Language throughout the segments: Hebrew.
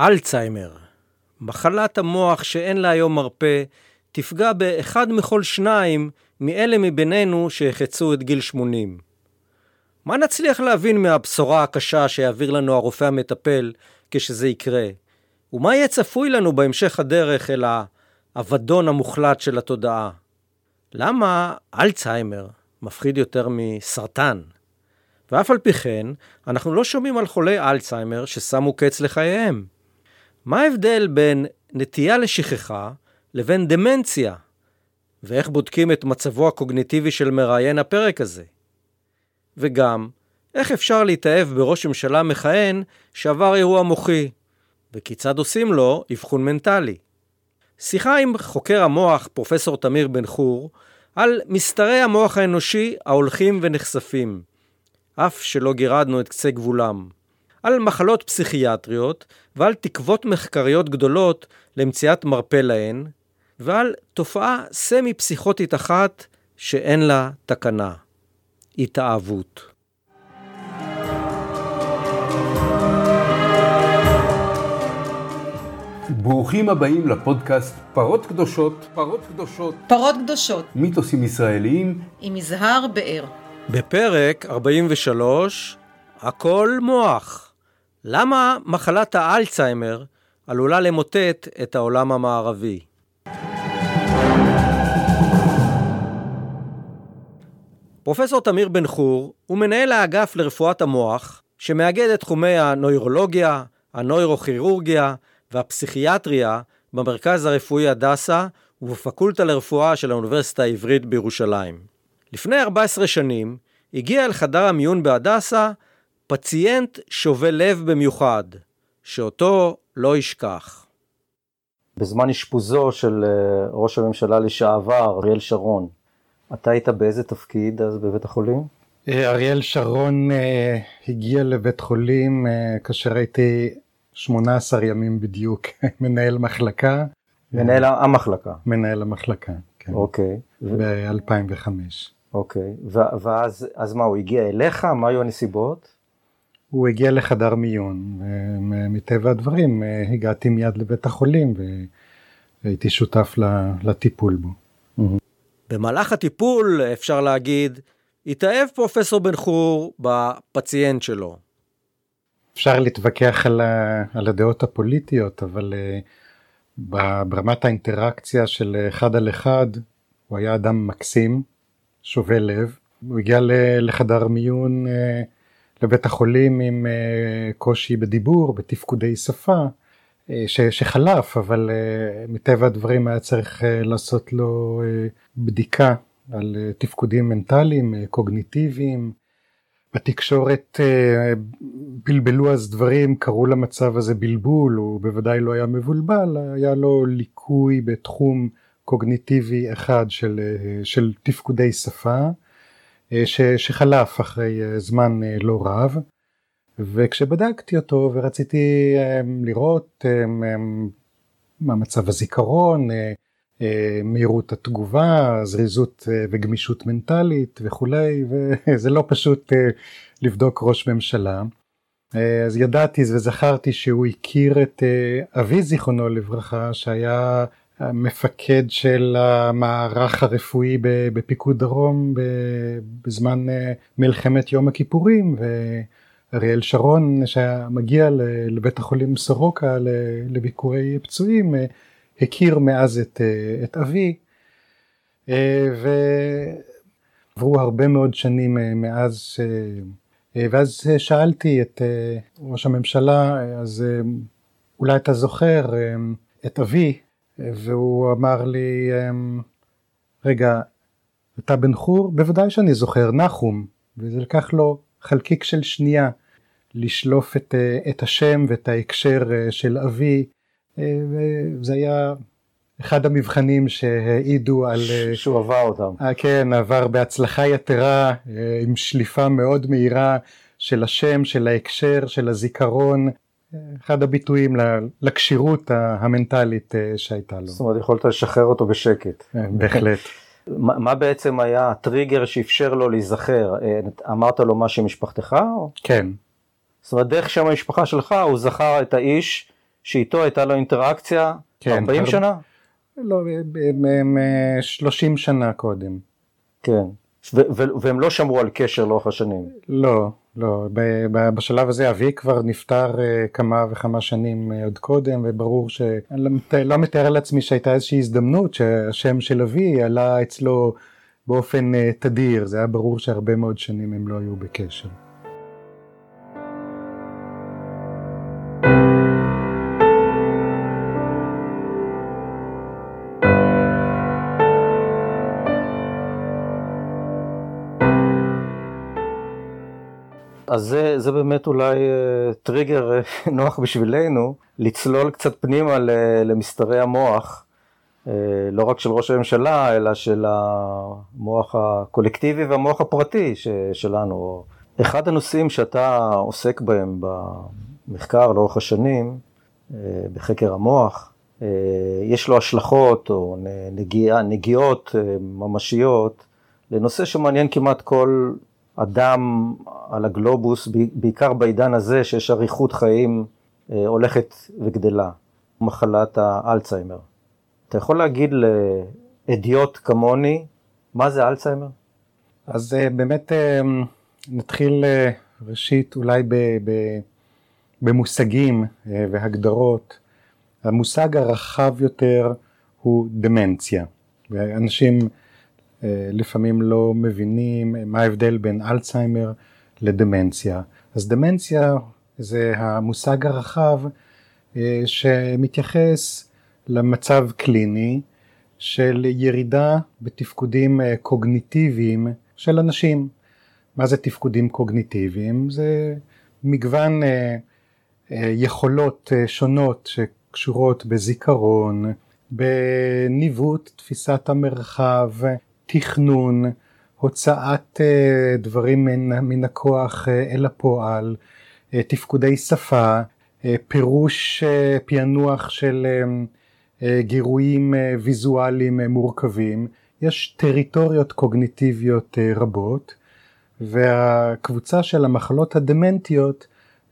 אלצהיימר, מחלת המוח שאין לה היום מרפא, תפגע באחד מכל שניים מאלה מבינינו שיחצו את גיל 80. מה נצליח להבין מהבשורה הקשה שיעביר לנו הרופא המטפל כשזה יקרה? ומה יהיה צפוי לנו בהמשך הדרך אל האבדון המוחלט של התודעה? למה אלצהיימר מפחיד יותר מסרטן? ואף על פי כן, אנחנו לא שומעים על חולי אלצהיימר ששמו קץ לחייהם. מה ההבדל בין נטייה לשכחה לבין דמנציה? ואיך בודקים את מצבו הקוגניטיבי של מראיין הפרק הזה? וגם, איך אפשר להתאהב בראש ממשלה מכהן שעבר אירוע מוחי? וכיצד עושים לו אבחון מנטלי? שיחה עם חוקר המוח, פרופסור תמיר בן חור, על מסתרי המוח האנושי ההולכים ונחשפים, אף שלא גירדנו את קצה גבולם, על מחלות פסיכיאטריות ועל תקוות מחקריות גדולות למציאת מרפא להן, ועל תופעה סמי-פסיכוטית אחת שאין לה תקנה, התאהבות. ברוכים הבאים לפודקאסט פרות קדושות, פרות קדושות, פרות קדושות, מיתוסים ישראליים עם יזהר באר. בפרק 43, הכל מוח. למה מחלת האלצהיימר עלולה למוטט את העולם המערבי? פרופסור תמיר בן חור הוא מנהל האגף לרפואת המוח, שמאגד את תחומי הנוירולוגיה, הנוירוכירורגיה והפסיכיאטריה במרכז הרפואי הדסה ובפקולטה לרפואה של האוניברסיטה העברית בירושלים. לפני 14 שנים הגיע אל חדר המיון בהדסה פציינט שובה לב במיוחד, שאותו לא ישכח. בזמן אשפוזו של אה, ראש הממשלה לשעבר, אריאל שרון, אתה היית באיזה תפקיד אז בבית החולים? אה, אריאל שרון אה, הגיע לבית חולים כאשר הייתי 18 ימים בדיוק מנהל מחלקה. מנהל המחלקה. מנהל המחלקה, כן. אוקיי. ב-2005. אוקיי, ואז אז מה, הוא הגיע אליך? מה היו הנסיבות? הוא הגיע לחדר מיון, ומטבע הדברים אה, הגעתי מיד לבית החולים והייתי שותף לטיפול בו. במהלך הטיפול, אפשר להגיד, התאהב פרופסור בן חור בפציינט שלו. אפשר להתווכח על, ה, על הדעות הפוליטיות, אבל uh, ברמת האינטראקציה של אחד על אחד, הוא היה אדם מקסים, שובה לב. הוא הגיע לחדר מיון uh, לבית החולים עם uh, קושי בדיבור, בתפקודי שפה, uh, ש, שחלף, אבל uh, מטבע הדברים היה צריך לעשות לו בדיקה על תפקודים מנטליים, קוגניטיביים. בתקשורת אה, בלבלו אז דברים, קראו למצב הזה בלבול, הוא בוודאי לא היה מבולבל, היה לו ליקוי בתחום קוגניטיבי אחד של, אה, של תפקודי שפה, אה, ש, שחלף אחרי זמן לא רב, וכשבדקתי אותו ורציתי לראות מה מצב הזיכרון, מהירות התגובה, זריזות אה, וגמישות מנטלית וכולי, וזה לא פשוט אה, לבדוק ראש ממשלה. אה, אז ידעתי וזכרתי שהוא הכיר את אבי זיכרונו לברכה, שהיה המפקד של המערך הרפואי בפיקוד דרום בזמן מלחמת יום הכיפורים, ואריאל שרון שהיה מגיע לבית החולים סורוקה לביקורי פצועים, הכיר מאז את, אה, את אבי, אה, ועברו הרבה מאוד שנים אה, מאז, ואז שאלתי את ראש הממשלה, אז אולי אתה זוכר את אבי, והוא אמר לי, רגע, אתה בן חור? בוודאי שאני זוכר, נחום, וזה לקח לו חלקיק של שנייה לשלוף את, את השם ואת ההקשר של אבי וזה היה אחד המבחנים שהעידו על... שהוא עבר אותם. אה, כן, עבר בהצלחה יתרה, אה, עם שליפה מאוד מהירה של השם, של ההקשר, של הזיכרון, אחד הביטויים לכשירות המנטלית אה, שהייתה לו. זאת אומרת, יכולת לשחרר אותו בשקט. בהחלט. מה בעצם היה הטריגר שאפשר לו להיזכר? אמרת לו מה שם משפחתך? כן. זאת אומרת, דרך שם המשפחה שלך הוא זכר את האיש שאיתו הייתה לו אינטראקציה כן, 40 הר- שנה? לא, ב- ב- ב- 30 שנה קודם. כן. ו- ו- והם לא שמרו על קשר לאורך השנים. לא, לא, בשלב הזה אבי כבר נפטר אה, כמה וכמה שנים אה, עוד קודם, וברור ש... אני לא לא מתאר לעצמי שהייתה איזושהי הזדמנות שהשם של אבי עלה אצלו באופן אה, תדיר, זה היה ברור שהרבה מאוד שנים הם לא היו בקשר. אז זה, זה באמת אולי אה, טריגר אה, נוח בשבילנו לצלול קצת פנימה למסתרי המוח, אה, לא רק של ראש הממשלה, אלא של המוח הקולקטיבי והמוח הפרטי שלנו. אחד הנושאים שאתה עוסק בהם במחקר לאורך השנים, בחקר המוח, יש לו השלכות או נ- נגיעה, נגיעות ממשיות לנושא שמעניין כמעט כל אדם על הגלובוס, בעיקר בעידן הזה שיש אריכות חיים אה, הולכת וגדלה, מחלת האלצהיימר. אתה יכול להגיד לאדיוט כמוני, מה זה אלצהיימר? אז אה, באמת אה, נתחיל ראשית אולי ב, ב, במושגים והגדרות. המושג הרחב יותר הוא דמנציה. ואנשים אה, לפעמים לא מבינים מה ההבדל בין אלצהיימר לדמנציה. אז דמנציה זה המושג הרחב אה, שמתייחס למצב קליני של ירידה בתפקודים אה, קוגניטיביים של אנשים. מה זה תפקודים קוגניטיביים? זה מגוון אה, יכולות שונות שקשורות בזיכרון, בניווט תפיסת המרחב, תכנון, הוצאת אה, דברים מן, מן הכוח אה, אל הפועל, אה, תפקודי שפה, פירוש פענוח של גירויים ויזואליים מורכבים. יש טריטוריות קוגניטיביות רבות והקבוצה של המחלות הדמנטיות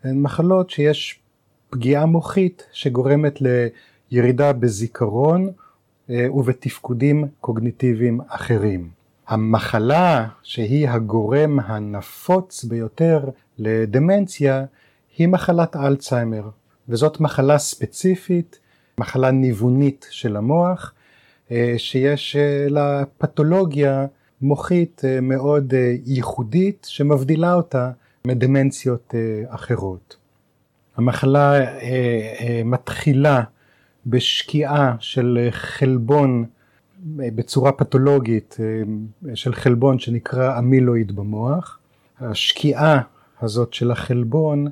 הן מחלות שיש פגיעה מוחית שגורמת לירידה בזיכרון ובתפקודים קוגניטיביים אחרים. המחלה שהיא הגורם הנפוץ ביותר לדמנציה היא מחלת אלצהיימר וזאת מחלה ספציפית, מחלה ניוונית של המוח אה, שיש אה, לה פתולוגיה מוחית אה, מאוד אה, ייחודית שמבדילה אותה מדמנציות אה, אחרות. המחלה אה, אה, מתחילה בשקיעה של אה, חלבון אה, בצורה פתולוגית אה, של חלבון שנקרא אמילואיד במוח. השקיעה הזאת של החלבון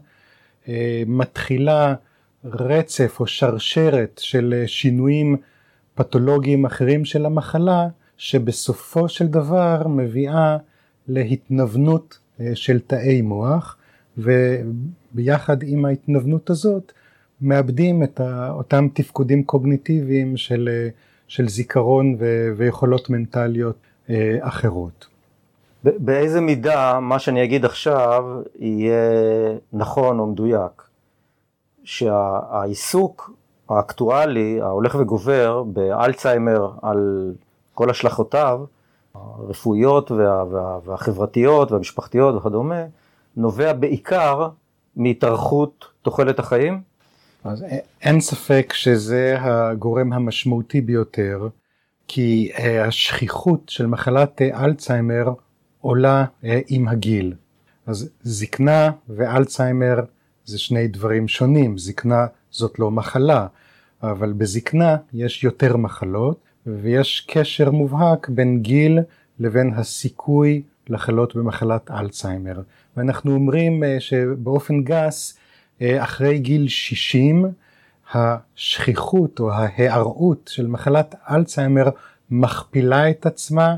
מתחילה רצף או שרשרת של שינויים פתולוגיים אחרים של המחלה שבסופו של דבר מביאה להתנוונות של תאי מוח וביחד עם ההתנוונות הזאת מאבדים את אותם תפקודים קוגניטיביים של, אה, של זיכרון ו, ויכולות מנטליות אה, אחרות. באיזה מידה מה שאני אגיד עכשיו יהיה נכון או מדויק? שהעיסוק האקטואלי ההולך וגובר באלצהיימר על כל השלכותיו, הרפואיות וה, וה, והחברתיות והמשפחתיות וכדומה, נובע בעיקר מהתארכות תוחלת החיים? אז אין ספק שזה הגורם המשמעותי ביותר, כי אה, השכיחות של מחלת אה, אלצהיימר עולה אה, עם הגיל. אז זקנה ואלצהיימר זה שני דברים שונים, זקנה זאת לא מחלה, אבל בזקנה יש יותר מחלות ויש קשר מובהק בין גיל לבין הסיכוי לחלות במחלת אלצהיימר. ואנחנו אומרים שבאופן גס אחרי גיל 60 השכיחות או ההיערות של מחלת אלצהיימר מכפילה את עצמה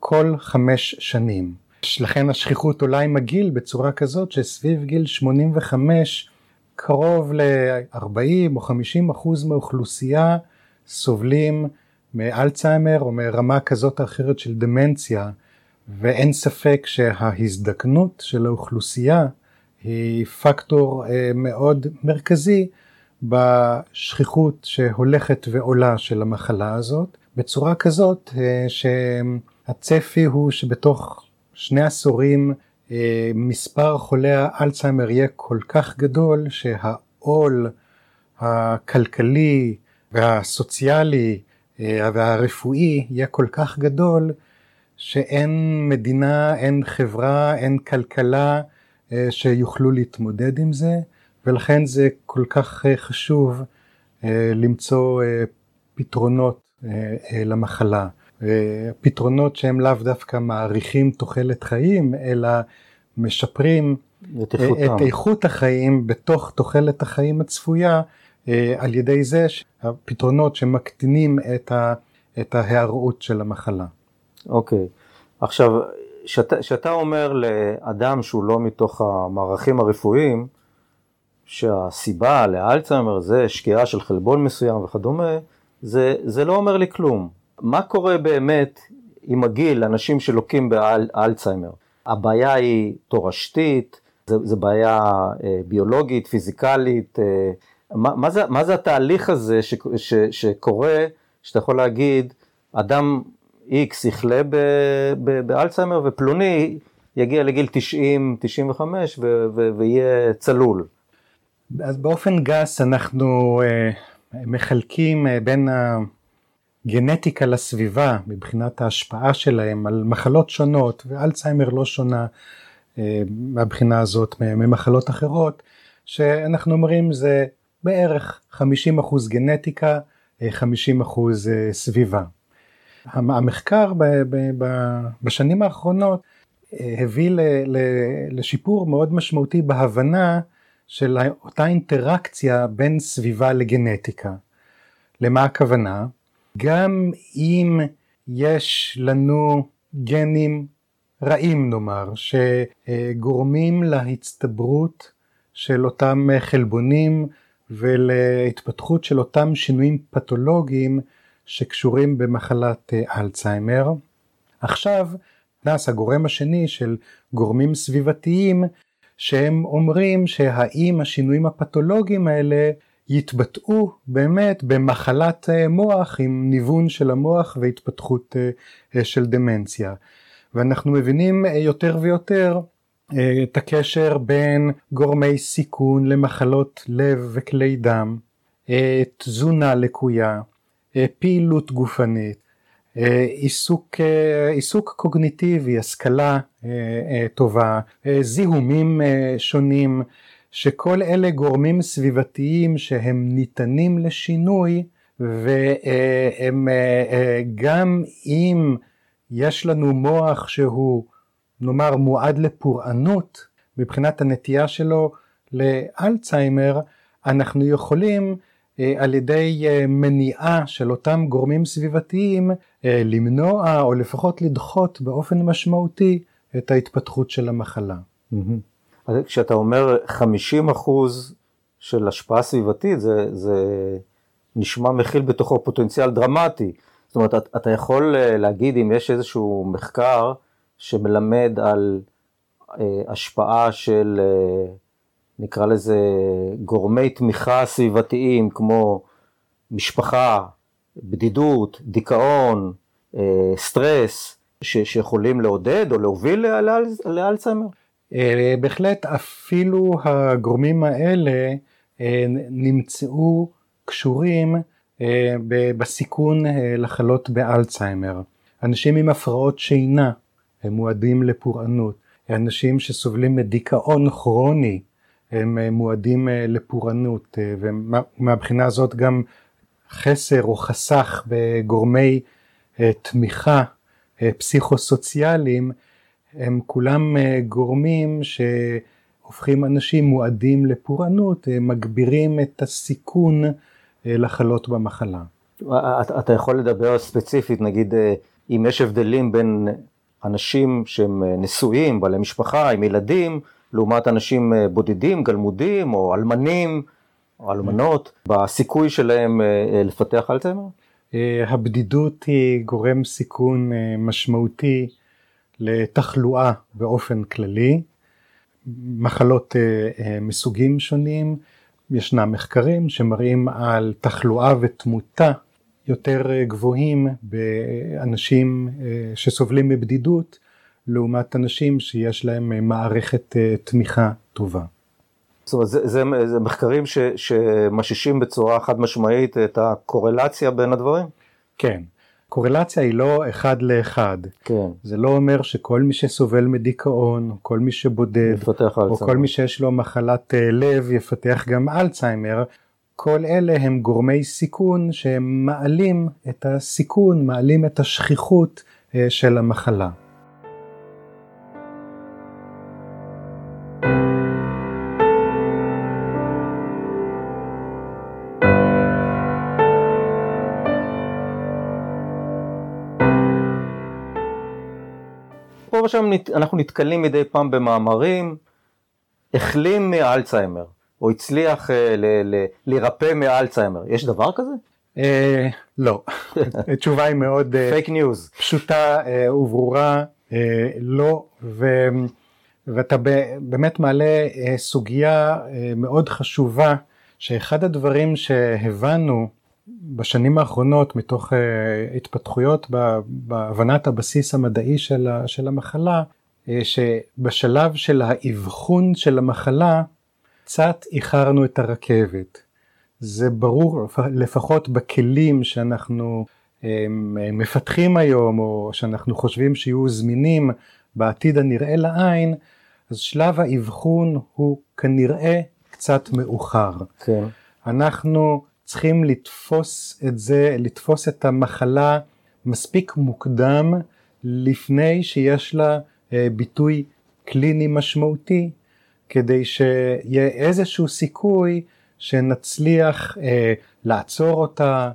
כל חמש שנים. לכן השכיחות עולה עם הגיל בצורה כזאת שסביב גיל 85 קרוב ל-40 או 50 אחוז מהאוכלוסייה סובלים מאלצהיימר או מרמה כזאת או אחרת של דמנציה ואין ספק שההזדקנות של האוכלוסייה היא פקטור אה, מאוד מרכזי בשכיחות שהולכת ועולה של המחלה הזאת, בצורה כזאת שהצפי הוא שבתוך שני עשורים מספר חולי האלצהיימר יהיה כל כך גדול שהעול הכלכלי והסוציאלי והרפואי יהיה כל כך גדול שאין מדינה, אין חברה, אין כלכלה שיוכלו להתמודד עם זה ולכן זה כל כך חשוב למצוא פתרונות למחלה. פתרונות שהם לאו דווקא מאריכים תוחלת חיים אלא משפרים את. את איכות החיים בתוך תוחלת החיים הצפויה על ידי זה הפתרונות שמקטינים את, ה, את ההיארעות של המחלה. אוקיי, עכשיו כשאתה אומר לאדם שהוא לא מתוך המערכים הרפואיים שהסיבה לאלצהיימר זה שקיעה של חלבון מסוים וכדומה, זה, זה לא אומר לי כלום. מה קורה באמת עם הגיל, אנשים שלוקים באלצהיימר? הבעיה היא תורשתית, זה בעיה אה, ביולוגית, פיזיקלית, אה, מה, מה, זה, מה זה התהליך הזה ש, ש, שקורה, שאתה יכול להגיד, אדם X יחלה באלצהיימר ופלוני יגיע לגיל 90, 95 ו, ו, ויהיה צלול. אז באופן גס אנחנו אה, מחלקים אה, בין הגנטיקה לסביבה מבחינת ההשפעה שלהם על מחלות שונות ואלצהיימר לא שונה אה, מהבחינה הזאת ממחלות אחרות שאנחנו אומרים זה בערך 50% גנטיקה 50% סביבה. המחקר בשנים האחרונות הביא לשיפור מאוד משמעותי בהבנה של אותה אינטראקציה בין סביבה לגנטיקה. למה הכוונה? גם אם יש לנו גנים רעים נאמר, שגורמים להצטברות של אותם חלבונים ולהתפתחות של אותם שינויים פתולוגיים שקשורים במחלת אלצהיימר. עכשיו נכנס הגורם השני של גורמים סביבתיים שהם אומרים שהאם השינויים הפתולוגיים האלה יתבטאו באמת במחלת מוח עם ניוון של המוח והתפתחות של דמנציה. ואנחנו מבינים יותר ויותר את הקשר בין גורמי סיכון למחלות לב וכלי דם, תזונה לקויה, פעילות גופנית, עיסוק, עיסוק קוגניטיבי, השכלה טובה, זיהומים שונים, שכל אלה גורמים סביבתיים שהם ניתנים לשינוי והם גם אם יש לנו מוח שהוא נאמר מועד לפורענות מבחינת הנטייה שלו לאלצהיימר, אנחנו יכולים אה, על ידי אה, מניעה של אותם גורמים סביבתיים אה, למנוע או לפחות לדחות באופן משמעותי את ההתפתחות של המחלה. אז כשאתה אומר 50 אחוז של השפעה סביבתית זה, זה נשמע מכיל בתוכו פוטנציאל דרמטי. זאת אומרת אתה יכול להגיד אם יש איזשהו מחקר שמלמד על השפעה של נקרא לזה גורמי תמיכה סביבתיים כמו משפחה, בדידות, דיכאון, אה, סטרס, ש- שיכולים לעודד או להוביל לאלצהיימר? אה, בהחלט אפילו הגורמים האלה אה, נמצאו קשורים בסיכון לחלות באלצהיימר. אנשים עם הפרעות שינה הם מועדים לפורענות, אנשים שסובלים מדיכאון כרוני הם אה, מועדים אה, לפורענות אה, ומהבחינה הזאת גם חסר או חסך בגורמי תמיכה פסיכוסוציאליים הם כולם גורמים שהופכים אנשים מועדים לפורענות, מגבירים את הסיכון לחלות במחלה. אתה יכול לדבר ספציפית, נגיד אם יש הבדלים בין אנשים שהם נשואים, בעלי משפחה, עם ילדים, לעומת אנשים אה, בודדים, גלמודים או אלמנים או אלמנות, בסיכוי שלהם אה, אה, לפתח אלצהיימר? הבדידות היא גורם סיכון משמעותי לתחלואה באופן כללי, מחלות מסוגים שונים, ישנם מחקרים שמראים על תחלואה ותמותה יותר גבוהים באנשים שסובלים מבדידות לעומת אנשים שיש להם אה, מערכת תמיכה טובה. זאת אומרת, זה, זה, זה מחקרים ש, שמששים בצורה חד משמעית את הקורלציה בין הדברים? כן. קורלציה היא לא אחד לאחד. כן. זה לא אומר שכל מי שסובל מדיכאון, כל מי שבודד, או כל מי שיש לו מחלת לב יפתח גם אלצהיימר, כל אלה הם גורמי סיכון שהם מעלים את הסיכון, מעלים את השכיחות אה, של המחלה. ושם אנחנו נתקלים מדי פעם במאמרים, החלים מאלצהיימר. או הצליח אה, להירפא מאלצהיימר, יש דבר כזה? אה, לא, התשובה היא מאוד פייק אה, news, פשוטה וברורה, לא, ואתה באמת מעלה סוגיה מאוד חשובה, שאחד הדברים שהבנו בשנים האחרונות מתוך התפתחויות בהבנת הבסיס המדעי של המחלה, שבשלב של האבחון של המחלה קצת איחרנו את הרכבת. זה ברור לפחות בכלים שאנחנו מפתחים היום או שאנחנו חושבים שיהיו זמינים בעתיד הנראה לעין, אז שלב האבחון הוא כנראה קצת מאוחר. כן. אנחנו צריכים לתפוס את זה, לתפוס את המחלה מספיק מוקדם לפני שיש לה אה, ביטוי קליני משמעותי כדי שיהיה איזשהו סיכוי שנצליח אה, לעצור אותה,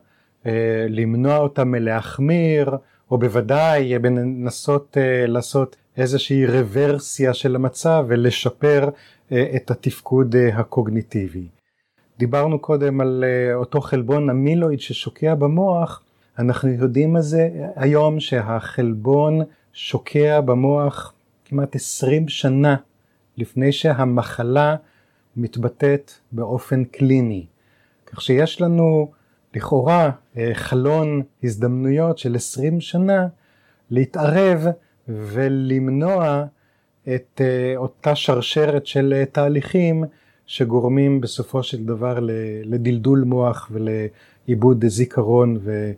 אה, למנוע אותה מלהחמיר, או בוודאי לנסות אה, לעשות איזושהי רוורסיה של המצב ולשפר אה, את התפקוד אה, הקוגניטיבי. דיברנו קודם על אה, אותו חלבון המילואיד ששוקע במוח, אנחנו יודעים על זה היום שהחלבון שוקע במוח כמעט 20 שנה לפני שהמחלה מתבטאת באופן קליני. כך שיש לנו לכאורה אה, חלון הזדמנויות של 20 שנה להתערב ולמנוע את אה, אותה שרשרת של תהליכים שגורמים בסופו של דבר לדלדול מוח ולעיבוד זיכרון ו...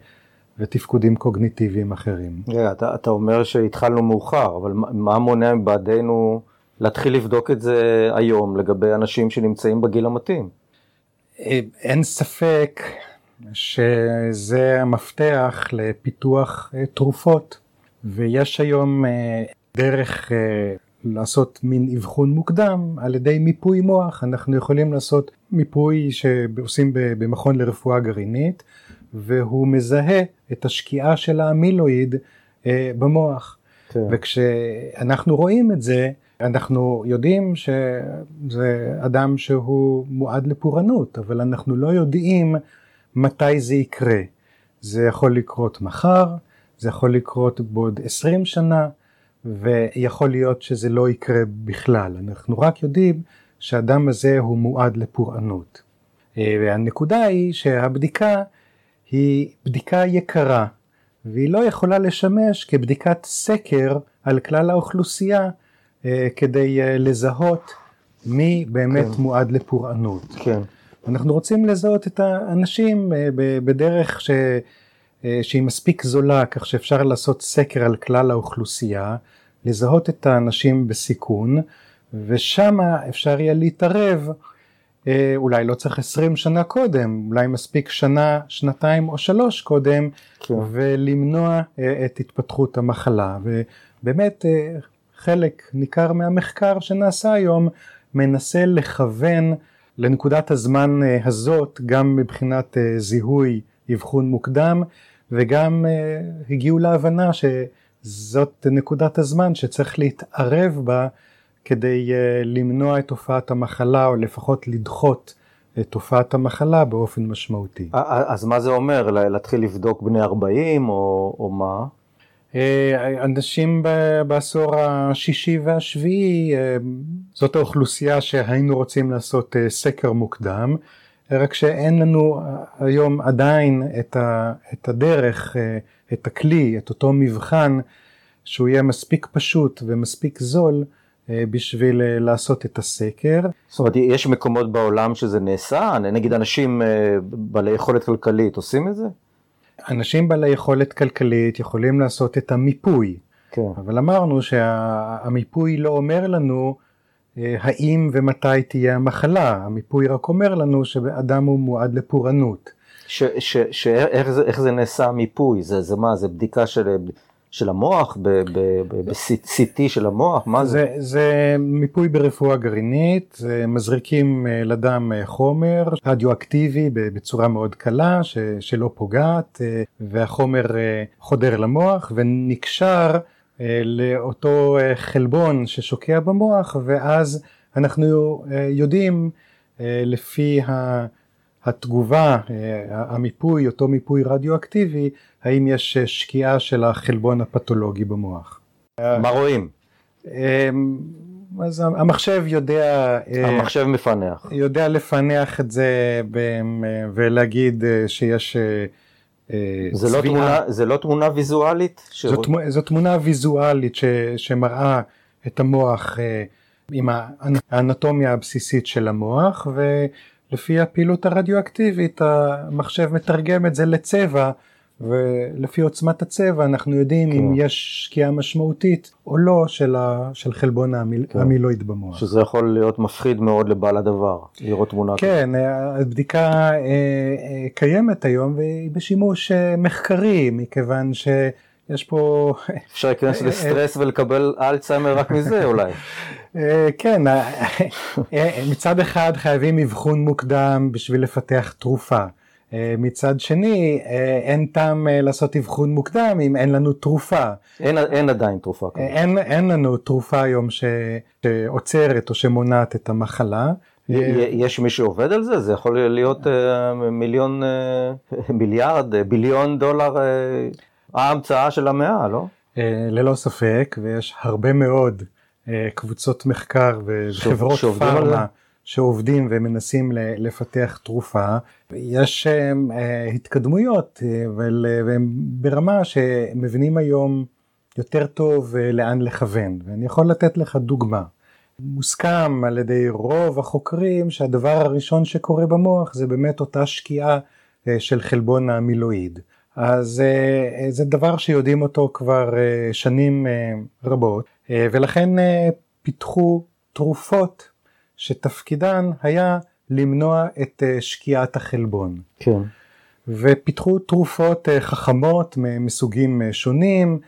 ותפקודים קוגניטיביים אחרים. Yeah, אתה, אתה אומר שהתחלנו מאוחר, אבל מה מונע בעדנו להתחיל לבדוק את זה היום לגבי אנשים שנמצאים בגיל המתאים. אין ספק שזה המפתח לפיתוח אה, תרופות ויש היום אה, דרך אה, לעשות מין אבחון מוקדם על ידי מיפוי מוח אנחנו יכולים לעשות מיפוי שעושים במכון לרפואה גרעינית והוא מזהה את השקיעה של האמילואיד במוח כן. וכשאנחנו רואים את זה אנחנו יודעים שזה אדם שהוא מועד לפורענות, אבל אנחנו לא יודעים מתי זה יקרה. זה יכול לקרות מחר, זה יכול לקרות בעוד 20 שנה, ויכול להיות שזה לא יקרה בכלל. אנחנו רק יודעים שהאדם הזה הוא מועד לפורענות. והנקודה היא שהבדיקה היא בדיקה יקרה, והיא לא יכולה לשמש כבדיקת סקר על כלל האוכלוסייה אה, כדי אה, לזהות מי באמת כן. מועד לפורענות. כן. אנחנו רוצים לזהות את האנשים אה, בדרך ש... שהיא מספיק זולה כך שאפשר לעשות סקר על כלל האוכלוסייה, לזהות את האנשים בסיכון ושם אפשר יהיה להתערב, אולי לא צריך עשרים שנה קודם, אולי מספיק שנה, שנתיים או שלוש קודם כן. ולמנוע את התפתחות המחלה ובאמת חלק ניכר מהמחקר שנעשה היום מנסה לכוון לנקודת הזמן אה, הזאת גם מבחינת אה, זיהוי אבחון מוקדם וגם אה, הגיעו להבנה שזאת נקודת הזמן שצריך להתערב בה כדי למנוע את תופעת המחלה או לפחות לדחות את תופעת המחלה באופן משמעותי. אז מה זה אומר? להתחיל לבדוק בני 40 או, או מה? אה, אנשים בעשור השישי והשביעי, אה, זאת האוכלוסייה שהיינו רוצים לעשות אה, סקר מוקדם, רק שאין לנו היום עדיין את, ה, את הדרך, את הכלי, את אותו מבחן, שהוא יהיה מספיק פשוט ומספיק זול בשביל לעשות את הסקר. זאת אומרת, יש מקומות בעולם שזה נעשה? נגיד אנשים בעלי יכולת כלכלית עושים את זה? אנשים בעלי יכולת כלכלית יכולים לעשות את המיפוי, כן. אבל אמרנו שהמיפוי לא אומר לנו אה, האם ומתי תהיה המחלה, המיפוי רק אומר לנו שאדם הוא מועד לפורענות. שאיך זה, זה נעשה המיפוי? זה, זה מה, זה בדיקה של של המוח, ב-CT של המוח, מה זה? זה? זה מיפוי ברפואה גרעינית, זה מזריקים אה, לדם אה, חומר רדיואקטיבי בצורה מאוד קלה ש, שלא פוגעת אה, והחומר חודר למוח ונקשר לאותו חלבון ששוקע במוח ואז אנחנו יודעים לפי. התגובה, המיפוי, אותו מיפוי רדיואקטיבי, האם יש שקיעה של החלבון הפתולוגי במוח. מה רואים? אמ, אז המחשב יודע... אה, המחשב מפענח. יודע לפענח את זה ולהגיד אה, שיש אה, זה לא, תמונה, זה לא תמונה ויזואלית? זו, זו תמונה ויזואלית ש, שמראה את המוח עם האנטומיה הבסיסית של המוח ולפי הפעילות הרדיואקטיבית המחשב מתרגם את זה לצבע ולפי עוצמת הצבע אנחנו יודעים כן. אם יש שקיעה משמעותית או לא של, ה, של חלבון המיל, כן. המילואיד במוח. שזה יכול להיות מפחיד מאוד לבעל הדבר, לראות תמונה כזאת. כן, הבדיקה אה, אה, קיימת היום והיא בשימוש אה, מחקרי מכיוון ש... יש פה... אפשר להיכנס לסטרס ולקבל אלצהיימר רק מזה אולי. כן, מצד אחד חייבים אבחון מוקדם בשביל לפתח תרופה. אה, מצד שני, אה, אין טעם אה, לעשות אבחון מוקדם אם אין לנו תרופה. אין, אין עדיין תרופה. אין, אין לנו תרופה היום ש, שעוצרת או שמונעת את המחלה. יש מי שעובד על זה? זה יכול להיות מיליון, מיליארד, ביליון דולר ההמצאה של המאה, לא? ללא ספק, ויש הרבה מאוד קבוצות מחקר וחברות פארמה. שעובדים ומנסים לפתח תרופה. יש אה, התקדמויות אה, והם ברמה שמבינים היום יותר טוב אה, לאן לכוון. ואני יכול לתת לך דוגמה. מוסכם על ידי רוב החוקרים שהדבר הראשון שקורה במוח זה באמת אותה שקיעה של חלבון המילואיד. אז זה דבר שיודעים אותו כבר שנים רבות ולכן פיתחו תרופות שתפקידן היה למנוע את אה, שקיעת החלבון. כן. ופיתחו תרופות אה, חכמות מסוגים אה, שונים,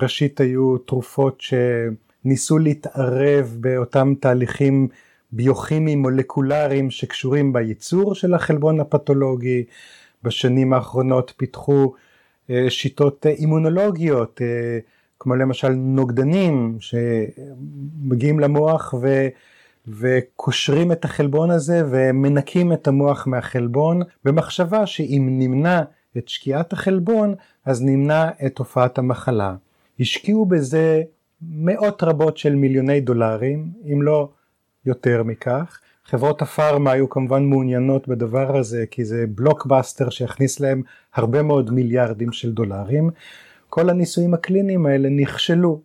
ראשית היו תרופות שניסו להתערב באותם תהליכים ביוכימיים מולקולריים שקשורים בייצור של החלבון הפתולוגי, בשנים האחרונות פיתחו שיטות אימונולוגיות, כמו למשל נוגדנים שמגיעים למוח ו... וקושרים את החלבון הזה ומנקים את המוח מהחלבון במחשבה שאם נמנע את שקיעת החלבון אז נמנע את תופעת המחלה. השקיעו בזה מאות רבות של מיליוני דולרים אם לא יותר מכך. חברות הפארמה היו כמובן מעוניינות בדבר הזה כי זה בלוקבאסטר שיכניס להם הרבה מאוד מיליארדים של דולרים. כל הניסויים הקליניים האלה נכשלו.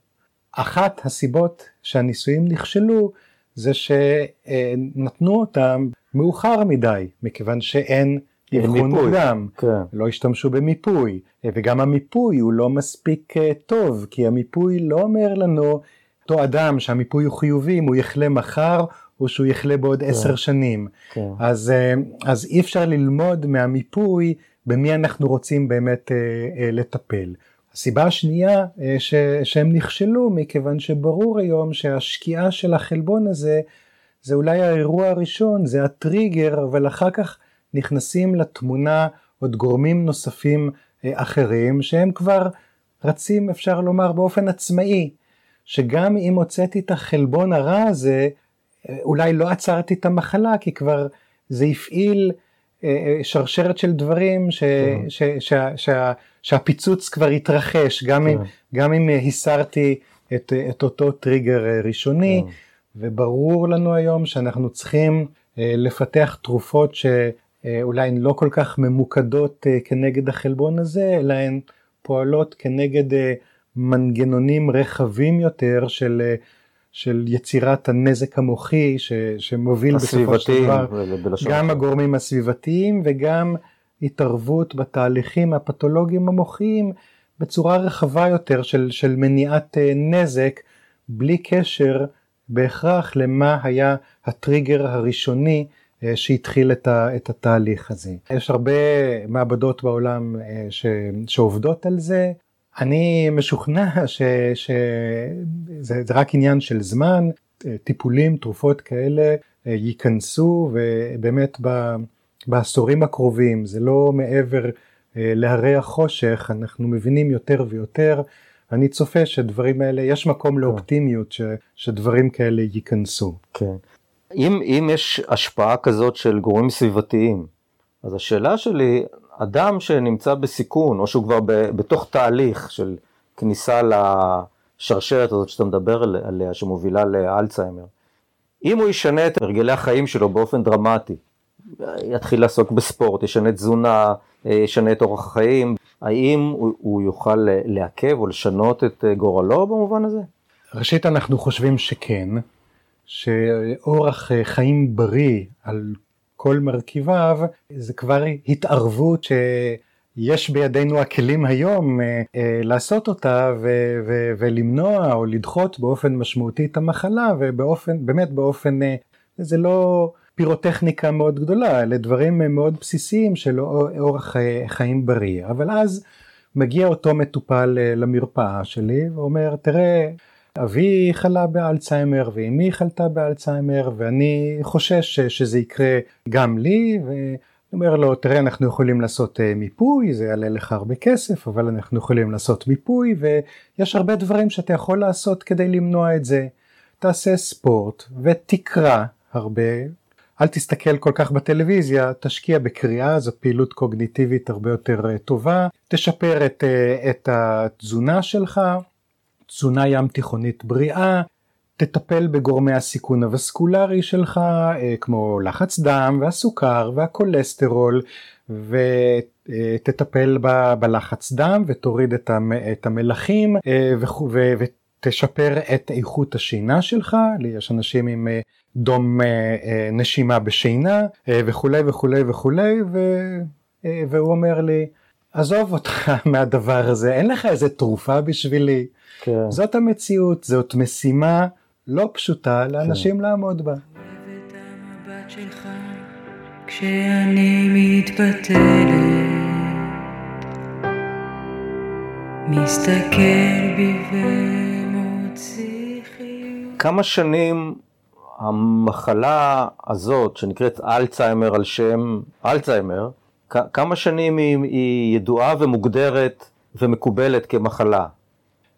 אחת הסיבות שהניסויים נכשלו זה שנתנו אותם מאוחר מדי, מכיוון שאין אבחון מוקדם, כן. לא השתמשו במיפוי, וגם המיפוי הוא לא מספיק אה, טוב, כי המיפוי לא אומר לנו, אותו אדם שהמיפוי הוא חיובי, אם הוא יחלה מחר או שהוא יחלה בעוד כן. עשר שנים. כן. אז, אה, אז אי אפשר ללמוד מהמיפוי במי אנחנו רוצים באמת אה, לטפל. הסיבה השנייה אה, ש, שהם נכשלו מכיוון שברור היום שהשקיעה של החלבון הזה זה אולי האירוע הראשון, זה הטריגר, אבל אחר כך נכנסים לתמונה עוד גורמים נוספים אה, אחרים שהם כבר רצים אפשר לומר באופן עצמאי, שגם אם הוצאתי את החלבון הרע הזה, אה, אולי לא עצרתי את המחלה כי כבר זה הפעיל שרשרת של דברים ש, כן. ש, ש, ש, שה, שהפיצוץ כבר התרחש, גם, כן. אם, גם אם הסרתי את, את אותו טריגר ראשוני, כן. וברור לנו היום שאנחנו צריכים לפתח תרופות שאולי הן לא כל כך ממוקדות כנגד החלבון הזה, אלא הן פועלות כנגד מנגנונים רחבים יותר של של יצירת הנזק המוחי ש, שמוביל בסופו של דבר גם הגורמים הסביבתיים וגם התערבות בתהליכים הפתולוגיים המוחיים בצורה רחבה יותר של, של מניעת אה, נזק בלי קשר בהכרח למה היה הטריגר הראשוני אה, שהתחיל את, ה, את התהליך הזה. יש הרבה מעבדות בעולם אה, ש, שעובדות על זה, אני משוכנע שזה רק עניין של זמן, טיפולים, תרופות כאלה אה, ייכנסו ובאמת בעשורים הקרובים, זה לא מעבר אה, להרי החושך, אנחנו מבינים יותר ויותר, אני צופה שדברים האלה, יש מקום לאופטימיות ש, שדברים כאלה ייכנסו. כן. אם, אם יש השפעה כזאת של גורמים סביבתיים, אז השאלה שלי, אדם שנמצא בסיכון, או שהוא כבר ב, בתוך תהליך של כניסה לשרשרת הזאת שאתה מדבר עליה, שמובילה לאלצהיימר, אם הוא ישנה את הרגלי החיים שלו באופן דרמטי, יתחיל לעסוק בספורט, ישנה תזונה, ישנה את אורח החיים, האם הוא, הוא יוכל לעכב או לשנות את גורלו במובן הזה? ראשית אנחנו חושבים שכן, שאורח חיים בריא על כל מרכיביו, זה כבר התערבות שיש בידינו הכלים היום אה, אה, לעשות אותה ו- ו- ולמנוע או לדחות באופן משמעותי את המחלה ובאופן, באמת באופן, אה, זה לא פירוטכניקה מאוד גדולה, אלה דברים מאוד בסיסיים של אורח חיים בריא, אבל אז מגיע אותו מטופל למרפאה שלי ואומר תראה אבי חלה באלצהיימר ואמי חלתה באלצהיימר ואני חושש שזה יקרה גם לי ואני אומר לו תראה אנחנו יכולים לעשות אה, מיפוי זה יעלה לך הרבה כסף אבל אנחנו יכולים לעשות מיפוי ויש הרבה דברים שאתה יכול לעשות כדי למנוע את זה. תעשה ספורט ותקרא הרבה. אל תסתכל כל כך בטלוויזיה, תשקיע בקריאה, זו פעילות קוגניטיבית הרבה יותר אה, טובה, תשפר את, אה, את התזונה שלך, תזונה ים תיכונית בריאה, תטפל בגורמי הסיכון הווסקולרי שלך אה, כמו לחץ דם והסוכר והכולסטרול ותטפל ב, בלחץ דם ותוריד את המלחים אה, ותשפר את איכות השינה שלך, יש אנשים עם אה, דום נשימה בשינה וכולי וכולי וכולי והוא אומר לי עזוב אותך מהדבר הזה אין לך איזה תרופה בשבילי כן. זאת המציאות, זאת משימה לא פשוטה לאנשים כן. לעמוד בה. כשאני מתפתלת, מסתכל בי ומוציא חיוך. כמה שנים המחלה הזאת שנקראת אלצהיימר על שם אלצהיימר, כמה שנים היא, היא ידועה ומוגדרת ומקובלת כמחלה?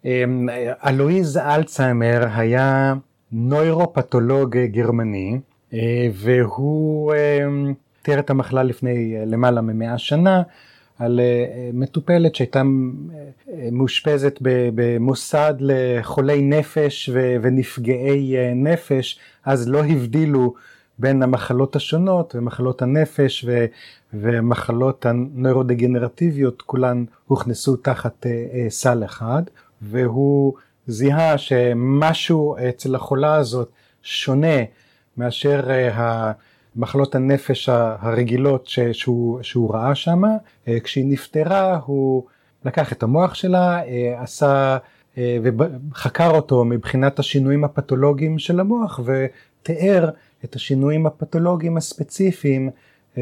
אמ, אלואיז אלצהיימר היה נוירופתולוג גרמני אה, והוא אמ, תיאר את המחלה לפני אה, למעלה ממאה שנה על אה, מטופלת שהייתה מאושפזת במוסד לחולי נפש ונפגעי נפש אז לא הבדילו בין המחלות השונות ומחלות הנפש ומחלות הנוירודגנרטיביות כולן הוכנסו תחת סל אחד והוא זיהה שמשהו אצל החולה הזאת שונה מאשר אה, מחלות הנפש הרגילות שהוא, שהוא ראה שם. אה, כשהיא נפטרה הוא לקח את המוח שלה, אה, עשה וחקר אותו מבחינת השינויים הפתולוגיים של המוח ותיאר את השינויים הפתולוגיים הספציפיים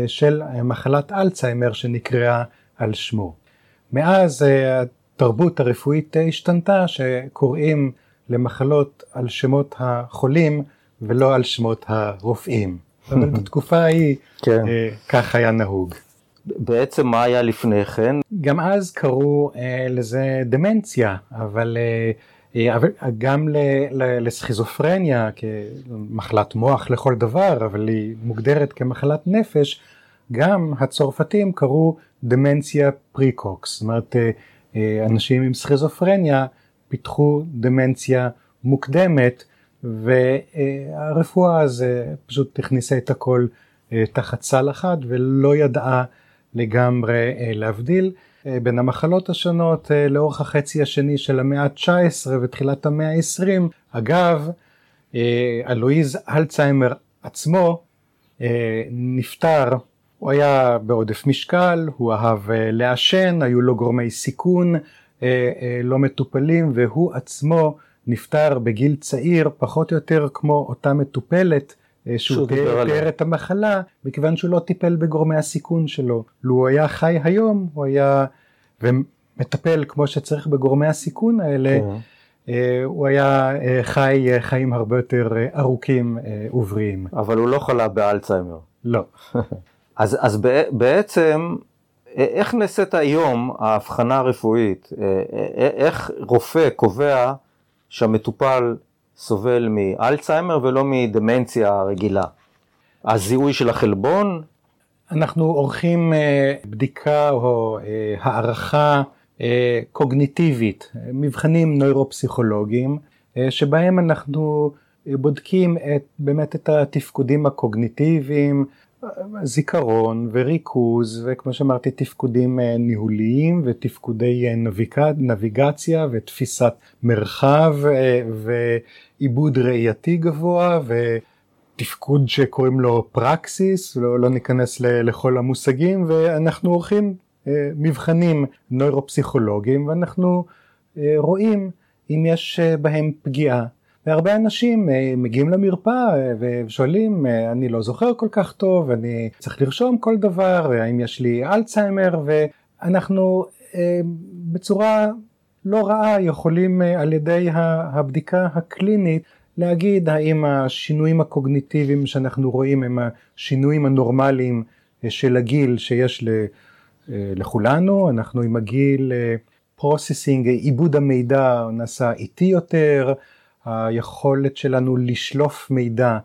של מחלת אלצהיימר שנקראה על שמו. מאז התרבות הרפואית השתנתה שקוראים למחלות על שמות החולים ולא על שמות הרופאים. אבל בתקופה ההיא כן. אה, כך היה נהוג. בעצם מה היה לפני כן? גם אז קראו אה, לזה דמנציה, אבל, אה, אה, אבל גם ל, ל, לסכיזופרניה כמחלת מוח לכל דבר, אבל היא מוגדרת כמחלת נפש, גם הצרפתים קראו דמנציה פריקוקס, זאת אומרת אה, אה, אנשים עם סכיזופרניה פיתחו דמנציה מוקדמת והרפואה אז פשוט הכניסה את הכל תחת סל אחד ולא ידעה לגמרי להבדיל בין המחלות השונות לאורך החצי השני של המאה ה-19 ותחילת המאה ה-20. אגב, אלואיז אלצהיימר עצמו נפטר הוא היה בעודף משקל, הוא אהב אה, לעשן, היו לו גורמי סיכון אה, אה, לא מטופלים והוא עצמו נפטר בגיל צעיר פחות או יותר כמו אותה מטופלת שהוא תיאר את המחלה מכיוון שהוא לא טיפל בגורמי הסיכון שלו. לו הוא היה חי היום הוא היה ומטפל כמו שצריך בגורמי הסיכון האלה כן. הוא היה חי חיים הרבה יותר ארוכים ובריאים. אבל הוא לא חלה באלצהיימר. לא. אז, אז בעצם, איך נעשית היום ההבחנה הרפואית? איך רופא קובע שהמטופל סובל מאלצהיימר ולא מדמנציה רגילה? הזיהוי של החלבון? אנחנו עורכים בדיקה או הערכה קוגניטיבית, מבחנים נוירופסיכולוגיים, שבהם אנחנו בודקים את, באמת את התפקודים הקוגניטיביים, זיכרון וריכוז וכמו שאמרתי תפקודים אה, ניהוליים ותפקודי אה, נביגציה, ותפיסת מרחב אה, ועיבוד ראייתי גבוה ותפקוד שקוראים לו פרקסיס, לא, לא ניכנס לכל המושגים ואנחנו עורכים מבחנים נוירופסיכולוגיים ואנחנו רואים אם יש בהם פגיעה והרבה אנשים אה, מגיעים למרפאה אה, ושואלים, אה, אני לא זוכר כל כך טוב, אני צריך לרשום כל דבר, האם יש לי אלצהיימר, ואנחנו בצורה לא רעה יכולים על ידי הבדיקה הקלינית להגיד האם השינויים הקוגניטיביים שאנחנו רואים הם השינויים הנורמליים של הגיל שיש לכולנו, אנחנו עם הגיל processing, עיבוד המידע נעשה איטי יותר, היכולת שלנו לשלוף מידע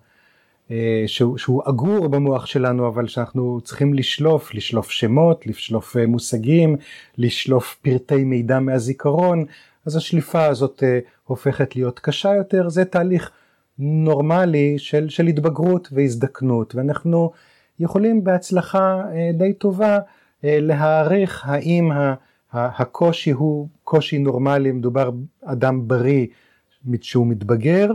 אה, שהוא, שהוא אגור במוח שלנו אבל שאנחנו צריכים לשלוף, לשלוף שמות, לשלוף אה, מושגים, לשלוף פרטי מידע מהזיכרון, אז השליפה הזאת אה, הופכת להיות קשה יותר, זה תהליך נורמלי של, של התבגרות והזדקנות ואנחנו יכולים בהצלחה די טובה להעריך האם הקושי הוא קושי נורמלי, מדובר אדם בריא שהוא מתבגר,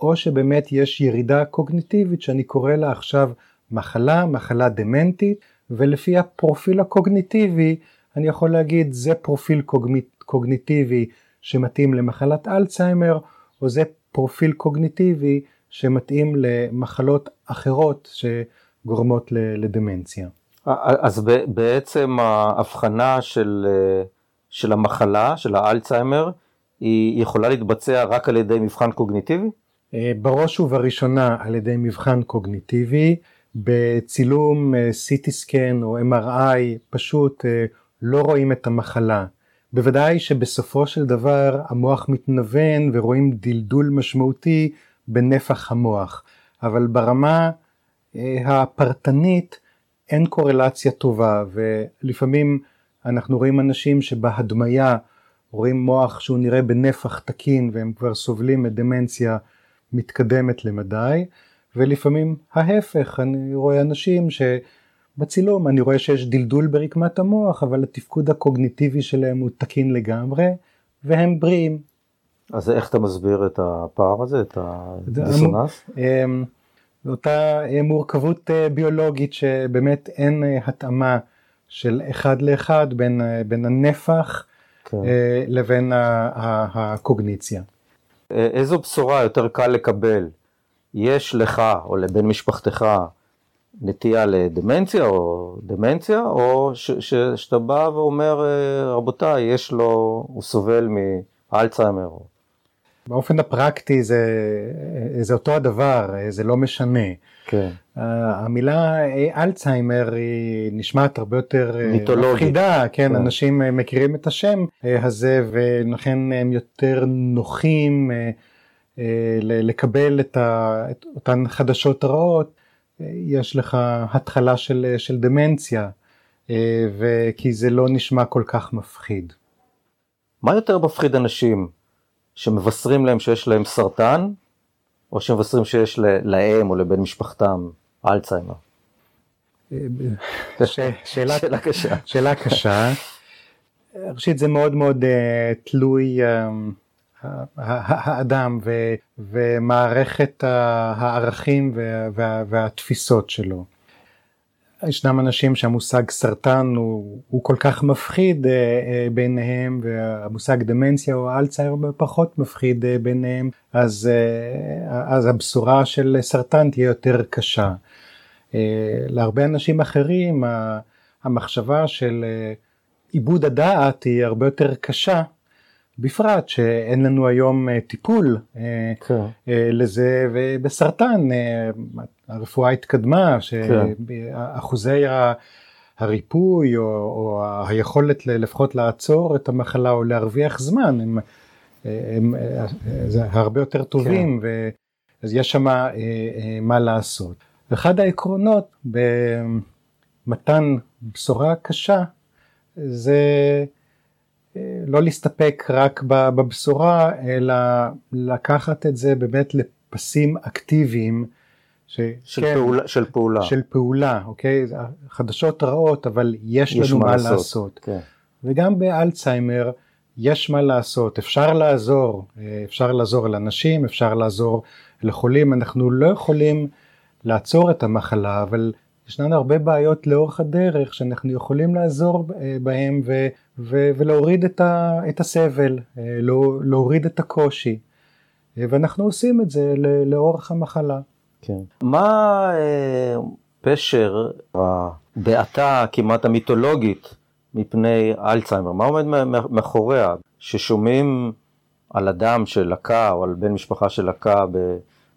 או שבאמת יש ירידה קוגניטיבית שאני קורא לה עכשיו מחלה, מחלה דמנטית, ולפי הפרופיל הקוגניטיבי אני יכול להגיד זה פרופיל קוגניטיבי שמתאים למחלת אלצהיימר, או זה פרופיל קוגניטיבי שמתאים למחלות אחרות שגורמות לדמנציה. אז בעצם ההבחנה של, של המחלה, של האלצהיימר, היא יכולה להתבצע רק על ידי מבחן קוגניטיבי? אה, בראש ובראשונה על ידי מבחן קוגניטיבי, בצילום CT סקן או MRI פשוט אה, לא רואים את המחלה. בוודאי שבסופו של דבר המוח מתנוון ורואים דלדול משמעותי בנפח המוח, אבל ברמה אה, הפרטנית אין קורלציה טובה ולפעמים אנחנו רואים אנשים שבהדמיה רואים מוח שהוא נראה בנפח תקין והם כבר סובלים מדמנציה מתקדמת למדי, ולפעמים ההפך, אני רואה אנשים שבצילום אני רואה שיש דלדול ברקמת המוח, אבל התפקוד הקוגניטיבי שלהם הוא תקין לגמרי, והם בריאים. אז איך אתה מסביר את הפער הזה, את הדיסוננס? אמ, אותה מורכבות אה, ביולוגית שבאמת אין אה, התאמה של אחד לאחד בין, אה, בין הנפח כן. אה, לבין הקוגניציה. אה, איזו בשורה יותר קל לקבל? יש לך או לבן משפחתך נטייה לדמנציה או דמנציה, או שאתה בא ואומר, אה, רבותיי, יש לו, הוא סובל מאלצהיימר. באופן הפרקטי זה, זה אותו הדבר, זה לא משנה. כן. המילה אלצהיימר היא נשמעת הרבה יותר אה, מיתולוגית. מפחידה, כן, כן, אנשים אה, מכירים את השם אה, הזה ולכן הם יותר נוחים לקבל את, ה, את אותן חדשות רעות. יש לך התחלה של, של דמנציה, וכי זה לא נשמע כל כך מפחיד. מה יותר מפחיד אנשים שמבשרים להם שיש להם סרטן, או שמבשרים שיש להם או לבן משפחתם אלצהיימר? ש... שאלה, שאלה קשה. שאלה קשה. ראשית זה מאוד מאוד uh, תלוי uh, האדם ו, ומערכת הערכים וה, וה, והתפיסות שלו. ישנם אנשים שהמושג סרטן הוא, הוא כל כך מפחיד uh, uh, ביניהם והמושג דמנציה או אלצהיימר פחות מפחיד uh, ביניהם אז, uh, אז הבשורה של סרטן תהיה יותר קשה. Uh, להרבה אנשים אחרים המחשבה של uh, עיבוד הדעת היא הרבה יותר קשה בפרט שאין לנו היום uh, טיפול uh, כן. לזה ובסרטן הרפואה התקדמה, שאחוזי כן. הריפוי או, או היכולת לפחות לעצור את המחלה או להרוויח זמן הם, הם, הם הרבה יותר טובים כן. אז יש שם מה לעשות. אחד העקרונות במתן בשורה קשה זה לא להסתפק רק בבשורה אלא לקחת את זה באמת לפסים אקטיביים ש... של, כן, פעולה, של פעולה. של פעולה, אוקיי? חדשות רעות, אבל יש, יש לנו מה לעשות. לעשות. כן. וגם באלצהיימר יש מה לעשות, אפשר לעזור, אה, אפשר לעזור לאנשים, אפשר לעזור לחולים, אנחנו לא יכולים לעצור את המחלה, אבל ישנן הרבה בעיות לאורך הדרך שאנחנו יכולים לעזור אה, בהם ו, ו, ולהוריד את, ה, את הסבל, אה, לא, להוריד את הקושי, ואנחנו עושים את זה לאורך המחלה. כן. מה אה, פשר הבעתה כמעט המיתולוגית מפני אלצהיימר? מה עומד מאחוריה? ששומעים על אדם שלקה או על בן משפחה שלקה